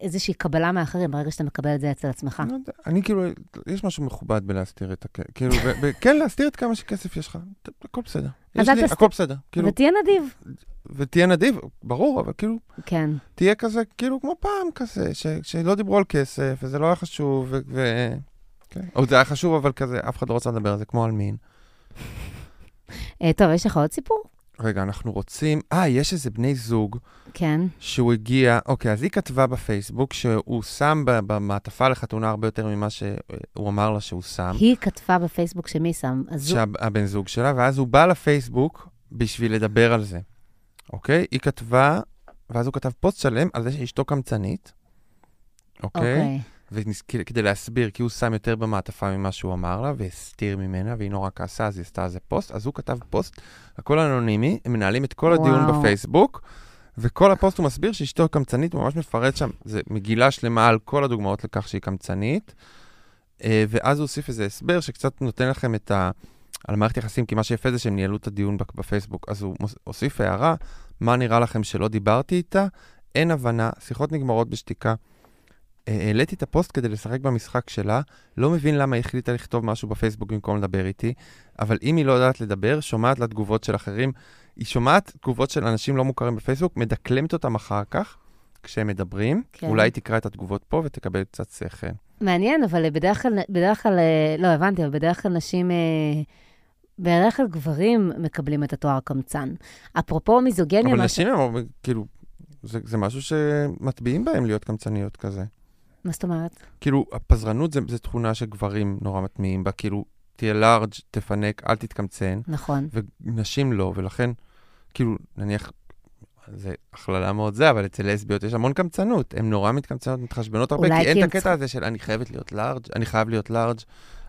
איזושהי קבלה מאחרים, ברגע שאתה מקבל את זה אצל עצמך. לא אני כאילו, יש משהו מכובד בלהסתיר את הכסף, כאילו, וכן, להסתיר את כמה שכסף יש לך, הכל בסדר. יש לי. הכל בסדר. כאילו, ותהיה נדיב. ותהיה נדיב, ברור, אבל כאילו, כן. תהיה כזה, כאילו, כמו פעם כזה, ש- שלא דיברו על כסף, וזה לא היה חשוב, ו... ו- כן. או זה היה חשוב, אבל כזה, אף אחד לא רוצה לדבר על זה, כמו על מין. אה, טוב, יש לך עוד סיפור? רגע, אנחנו רוצים... אה, יש איזה בני זוג כן. שהוא הגיע... אוקיי, אז היא כתבה בפייסבוק שהוא שם במעטפה לחתונה הרבה יותר ממה שהוא אמר לה שהוא שם. היא כתבה בפייסבוק שמי שם, הוא... שהבן זוג שלה, ואז הוא בא לפייסבוק בשביל לדבר על זה, אוקיי? היא כתבה, ואז הוא כתב פוסט שלם על זה שאשתו קמצנית, אוקיי? אוקיי. וניס- כ- כדי להסביר, כי הוא שם יותר במעטפה ממה שהוא אמר לה, והסתיר ממנה, והיא נורא כעסה, אז היא עשתה על זה פוסט. אז הוא כתב פוסט, הכל אנונימי, הם מנהלים את כל הדיון וואו. בפייסבוק, וכל הפוסט הוא מסביר שאשתו קמצנית, הוא ממש מפרט שם, זה מגילה שלמה על כל הדוגמאות לכך שהיא קמצנית. אה, ואז הוא הוסיף איזה הסבר שקצת נותן לכם את ה... על מערכת יחסים, כי מה שיפה זה שהם ניהלו את הדיון בפ- בפייסבוק. אז הוא הוסיף הערה, מה נראה לכם שלא דיברתי איתה? אין הבנה, שיחות נגמרות בשתיקה. אה, העליתי את הפוסט כדי לשחק במשחק שלה, לא מבין למה היא החליטה לכתוב משהו בפייסבוק במקום לדבר איתי, אבל אם היא לא יודעת לדבר, שומעת לה תגובות של אחרים. היא שומעת תגובות של אנשים לא מוכרים בפייסבוק, מדקלמת אותם אחר כך, כשהם מדברים. כן. אולי תקרא את התגובות פה ותקבל קצת שכל. מעניין, אבל בדרך כלל, בדרך כלל, אה, לא, הבנתי, אבל בדרך כלל נשים, אה, בדרך כלל גברים מקבלים את התואר קמצן. אפרופו מיזוגניה, אבל נשים הם, כאילו, זה, זה משהו שמטביעים בהם להיות קמצניות כזה. מה זאת אומרת? כאילו, הפזרנות זה, זה תכונה שגברים נורא מטמיעים בה, כאילו, תהיה לארג', תפנק, אל תתקמצן, נכון. ונשים לא, ולכן, כאילו, נניח, זה הכללה מאוד זה, אבל אצל לסביות יש המון קמצנות. הן נורא מתקמצנות, מתחשבנות הרבה, כי אין את הקטע הזה של אני חייבת להיות לארג', אני חייב להיות לארג',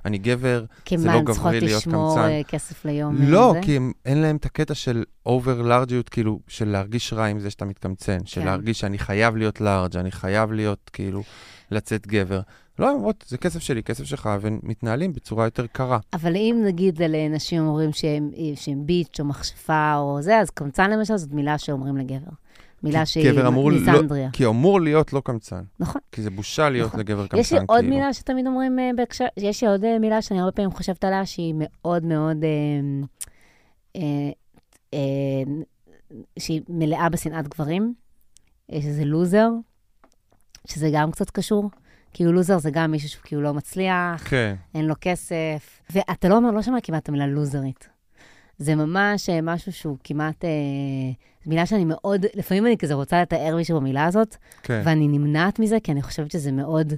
אני גבר. כי זה מה, לא הן צריכות גברי להיות לשמור קמצן. אה, כסף ליום? אה, לא, זה? כי הם, אין להם את הקטע של over לארג'יות, כאילו, של להרגיש רע עם זה שאתה מתקמצן, של כן. להרגיש שאני חייב להיות לארג', אני חייב להיות, כאילו, לצאת גבר. לא, הן אומרות, זה כסף שלי, כסף שלך, והם מתנהלים בצורה יותר קרה. אבל אם נגיד על אה, נשים אומרים שהם, שהם bitch או מכשפה או זה, אז קמצן למשל זאת מילה שאומרים לגבר. מילה כי שהיא גבר אמור לא- מיזנדריה. כי אמור להיות לא קמצן. נכון. כי זה בושה להיות נכון. לגבר קמצן, יש לי כאילו. עוד מילה שתמיד אומרים אה, בהקשר, יש לי עוד אה, מילה שאני הרבה פעמים חושבת עליה, שהיא מאוד מאוד, אה, אה, אה, שהיא מלאה בשנאת גברים. יש איזה לוזר, שזה גם קצת קשור. כאילו לוזר זה גם מישהו שהוא כאילו לא מצליח, כן. אין לו כסף. ואתה לא אומר, לא שומע כמעט את המילה לוזרית. זה ממש אה, משהו שהוא כמעט, אה, מילה שאני מאוד, לפעמים אני כזה רוצה לתאר מישהו במילה הזאת, כן. ואני נמנעת מזה, כי אני חושבת שזה מאוד...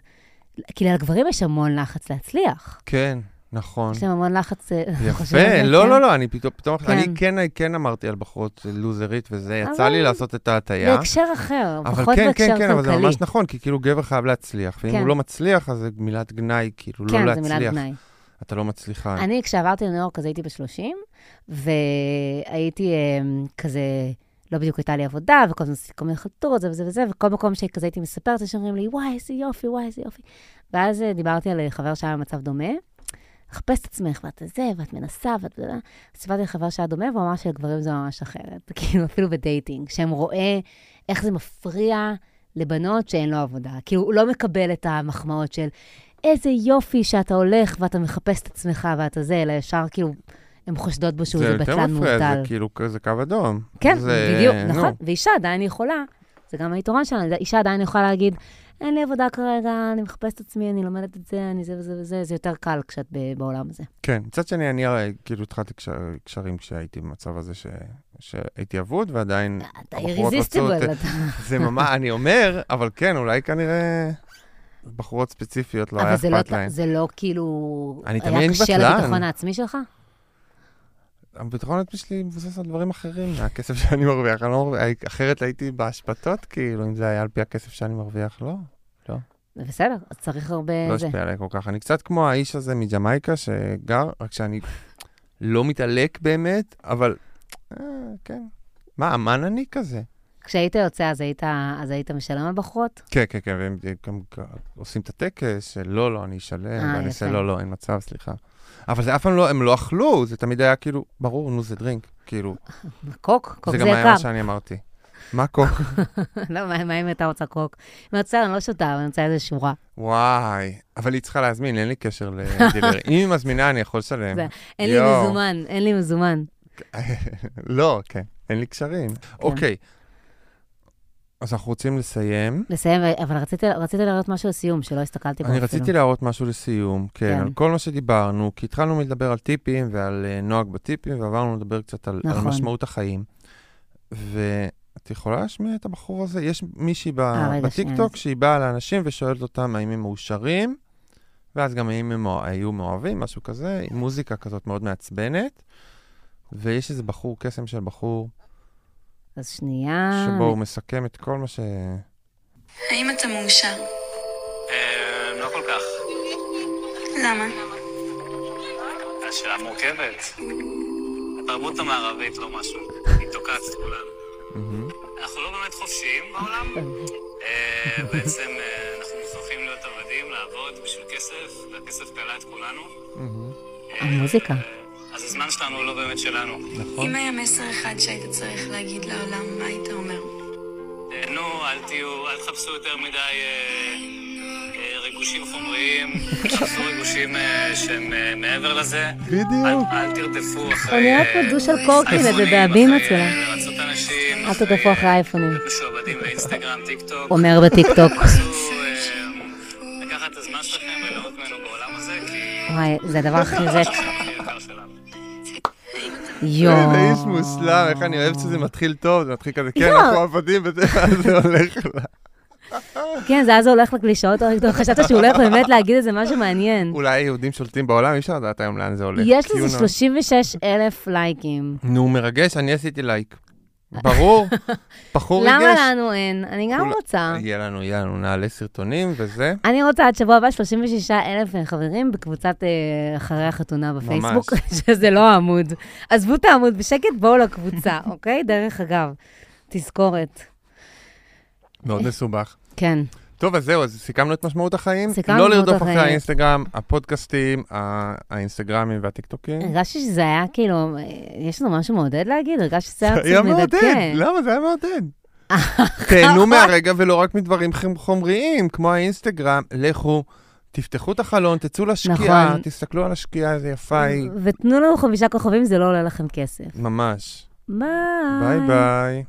כאילו, לגברים יש המון לחץ להצליח. כן, נכון. יש להם המון לחץ... אה, יפה? לא, כן. לא, לא, אני פתאום, פתאום, כן. אני כן, כן אמרתי על בחורות לוזרית, וזה יצא אבל- לי לעשות את ההטייה. בהקשר אחר, אבל פחות כן, בהקשר כן, כן, אבל זה כלכלי. ממש נכון, כי כאילו גבר חייב להצליח, ואם כן. הוא לא מצליח, אז זה מילת גנאי, כאילו, לא כן, זה להצליח. מילת גנאי. אתה לא מצליחה. אני, כשעברתי לניו יורק, אז הייתי ב-30, והייתי אה, כזה, לא בדיוק הייתה לי עבודה, וכל הזמן עשיתי כל מיני חלטורות, זה וזה וזה, וכל מקום שכזה הייתי מספרת, אז אומרים לי, וואי, איזה יופי, וואי, איזה יופי. ואז אה, דיברתי על אה, חבר שהיה במצב דומה, לחפש את עצמך, ואת זה, ואת מנסה, ואת... אז סיפרתי לחבר שהיה דומה, והוא אמר שלגברים זה ממש אחרת. כאילו, אפילו בדייטינג, שהם רואה איך זה מפריע לבנות שאין לו עבודה. כאילו, הוא לא מקבל את המחמאות של איזה יופי שאתה הולך ואתה מחפש את עצמך ואתה זה, אלא ישר כאילו, הן חושדות בו שהוא זה איזה יותר בטלן מפריע, מובטל. זה כאילו כזה קו אדום. כן, זה- בדיוק, נו. נכון. ואישה עדיין יכולה, זה גם היתרון שלה, אישה עדיין יכולה להגיד, אין לי עבודה כרגע, אני מחפשת את עצמי, אני לומדת את זה, אני זה וזה וזה, זה יותר קל כשאת בעולם הזה. כן, מצד שני, אני הרי כאילו התחלתי קשר- קשרים כשהייתי במצב הזה ש- שהייתי אבוד, ועדיין אתה איריזיסטיבל. אתה... זה ממש, אני אומר, אבל כן, אולי כנראה בחורות ספציפיות לא היה אבל לא- אכפת להן. זה לא כאילו, אני תמיד היה קשה בטלן. לביטחון העצמי שלך? הביטחון העצמי שלי מבוסס על דברים אחרים מהכסף שאני מרוויח. אני לא מרוויח, אחרת הייתי באשפתות, כאילו, אם זה היה על פי הכסף שאני מרוויח, לא. זה בסדר, אז צריך הרבה... לא. השפיע עליי כל כך. אני קצת כמו האיש הזה מג'מייקה שגר, רק שאני לא מתעלק באמת, אבל אה, כן. מה, אמן אני כזה? כשהיית יוצא, אז היית, אז היית משלם על בחורות? כן, כן, כן, והם גם עושים את הטקס של לא, אני אשלם, אה, ואני אעשה. לא, לא, אין מצב, סליחה. אבל זה אף פעם לא, הם לא אכלו, זה תמיד היה כאילו, ברור, נו, זה דרינק, כאילו. קוק? קוק זה זה גם היה יקר. מה שאני אמרתי. מה קוק? לא, מה אם הייתה רוצה קוק? אני רוצה, אני לא שותה, אני רוצה איזה שורה. וואי, אבל היא צריכה להזמין, אין לי קשר לדילר. אם היא מזמינה, אני יכול לשלם. אין לי. מזומן, אין לי מזומן. לא, כן, אין לי קשרים. אוקיי, אז אנחנו רוצים לסיים. לסיים, אבל רציתי, רציתי להראות משהו לסיום, שלא הסתכלתי בו אני אפילו. רציתי להראות משהו לסיום, כן, כן. על כל מה שדיברנו, כי התחלנו מלדבר על טיפים ועל אה, נוהג בטיפים, ועברנו לדבר קצת על, על נכון. משמעות החיים. ואת יכולה להשמיע את הבחור הזה? יש מישהי ב- אה, בטיקטוק. שהיא באה לאנשים ושואלת אותם האם הם מאושרים, ואז גם האם הם היו מאוהבים, משהו כזה, עם מוזיקה כזאת מאוד מעצבנת. ויש איזה בחור, קסם של בחור, אז שנייה. שבו הוא מסכם את כל מה ש... האם אתה מאושר? אה, לא כל כך. למה? השאלה מורכבת. התרבות המערבית לא משהו. היא תוקעת את כולנו. אנחנו לא באמת חופשיים בעולם. אה, בעצם אה, אנחנו מוכרחים להיות עבדים, לעבוד בשביל כסף, והכסף קלה את כולנו. המוזיקה. הזמן שלנו הוא לא באמת שלנו. נכון. אם היה מסר אחד שהיית צריך להגיד לעולם, מה היית אומר? אה, נו, אל תהיו, אל תחפשו יותר מדי אה, אה, ריגושים חומריים, תחפשו ריגושים שהם מעבר לזה. בדיוק. אל, תרדפו אחרי... אני נראית כמו דו של קורקינט אייפונים. לרצות אנשים. אל תרדפו אחרי האייפונים. להיות משועבדים באינסטגרם, טיק טוק. אומר בטיקטוק. תנסו אה, לקחת את הזמן שלכם וואי, זה הדבר הכי ריק. יואו. איזה איש מושלם, איך אני אוהב שזה מתחיל טוב, זה מתחיל כזה, כן. אנחנו עבדים, וזה הולך לה. כן, זה אז הולך לקלישאות. חשבת שהוא הולך באמת להגיד איזה משהו מעניין. אולי היהודים שולטים בעולם, אי אפשר לדעת היום לאן זה הולך. יש לזה הוא 36 אלף לייקים. נו, מרגש, אני עשיתי לייק. ברור, בחור ריגש. למה לנו אין? אני גם רוצה. יהיה לנו, יהיה לנו, נעלה סרטונים וזה. אני רוצה עד שבוע הבא 36 אלף חברים בקבוצת אה, אחרי החתונה בפייסבוק, שזה לא העמוד. עזבו את העמוד בשקט, בואו לקבוצה, אוקיי? דרך אגב, תזכורת. מאוד מסובך. כן. טוב, אז זהו, אז סיכמנו את משמעות החיים. סיכמנו לא את משמעות לרדוף אחרי החיים. האינסטגרם, הפודקאסטים, האינסטגרמים והטיקטוקים. הרגשתי שזה היה כאילו, אה, יש לנו משהו מעודד להגיד? הרגשתי שזה היה זה היה קצת מעודד, מדכא. למה? זה היה מעודד. תהנו מהרגע ולא רק מדברים חומריים, כמו האינסטגרם, לכו, תפתחו את החלון, תצאו לשקיעה, נכון. תסתכלו על השקיעה, איזה יפה היא. ותנו לנו חמישה כוכבים, זה לא עולה לכם כסף. ממש. ביי. ביי ביי.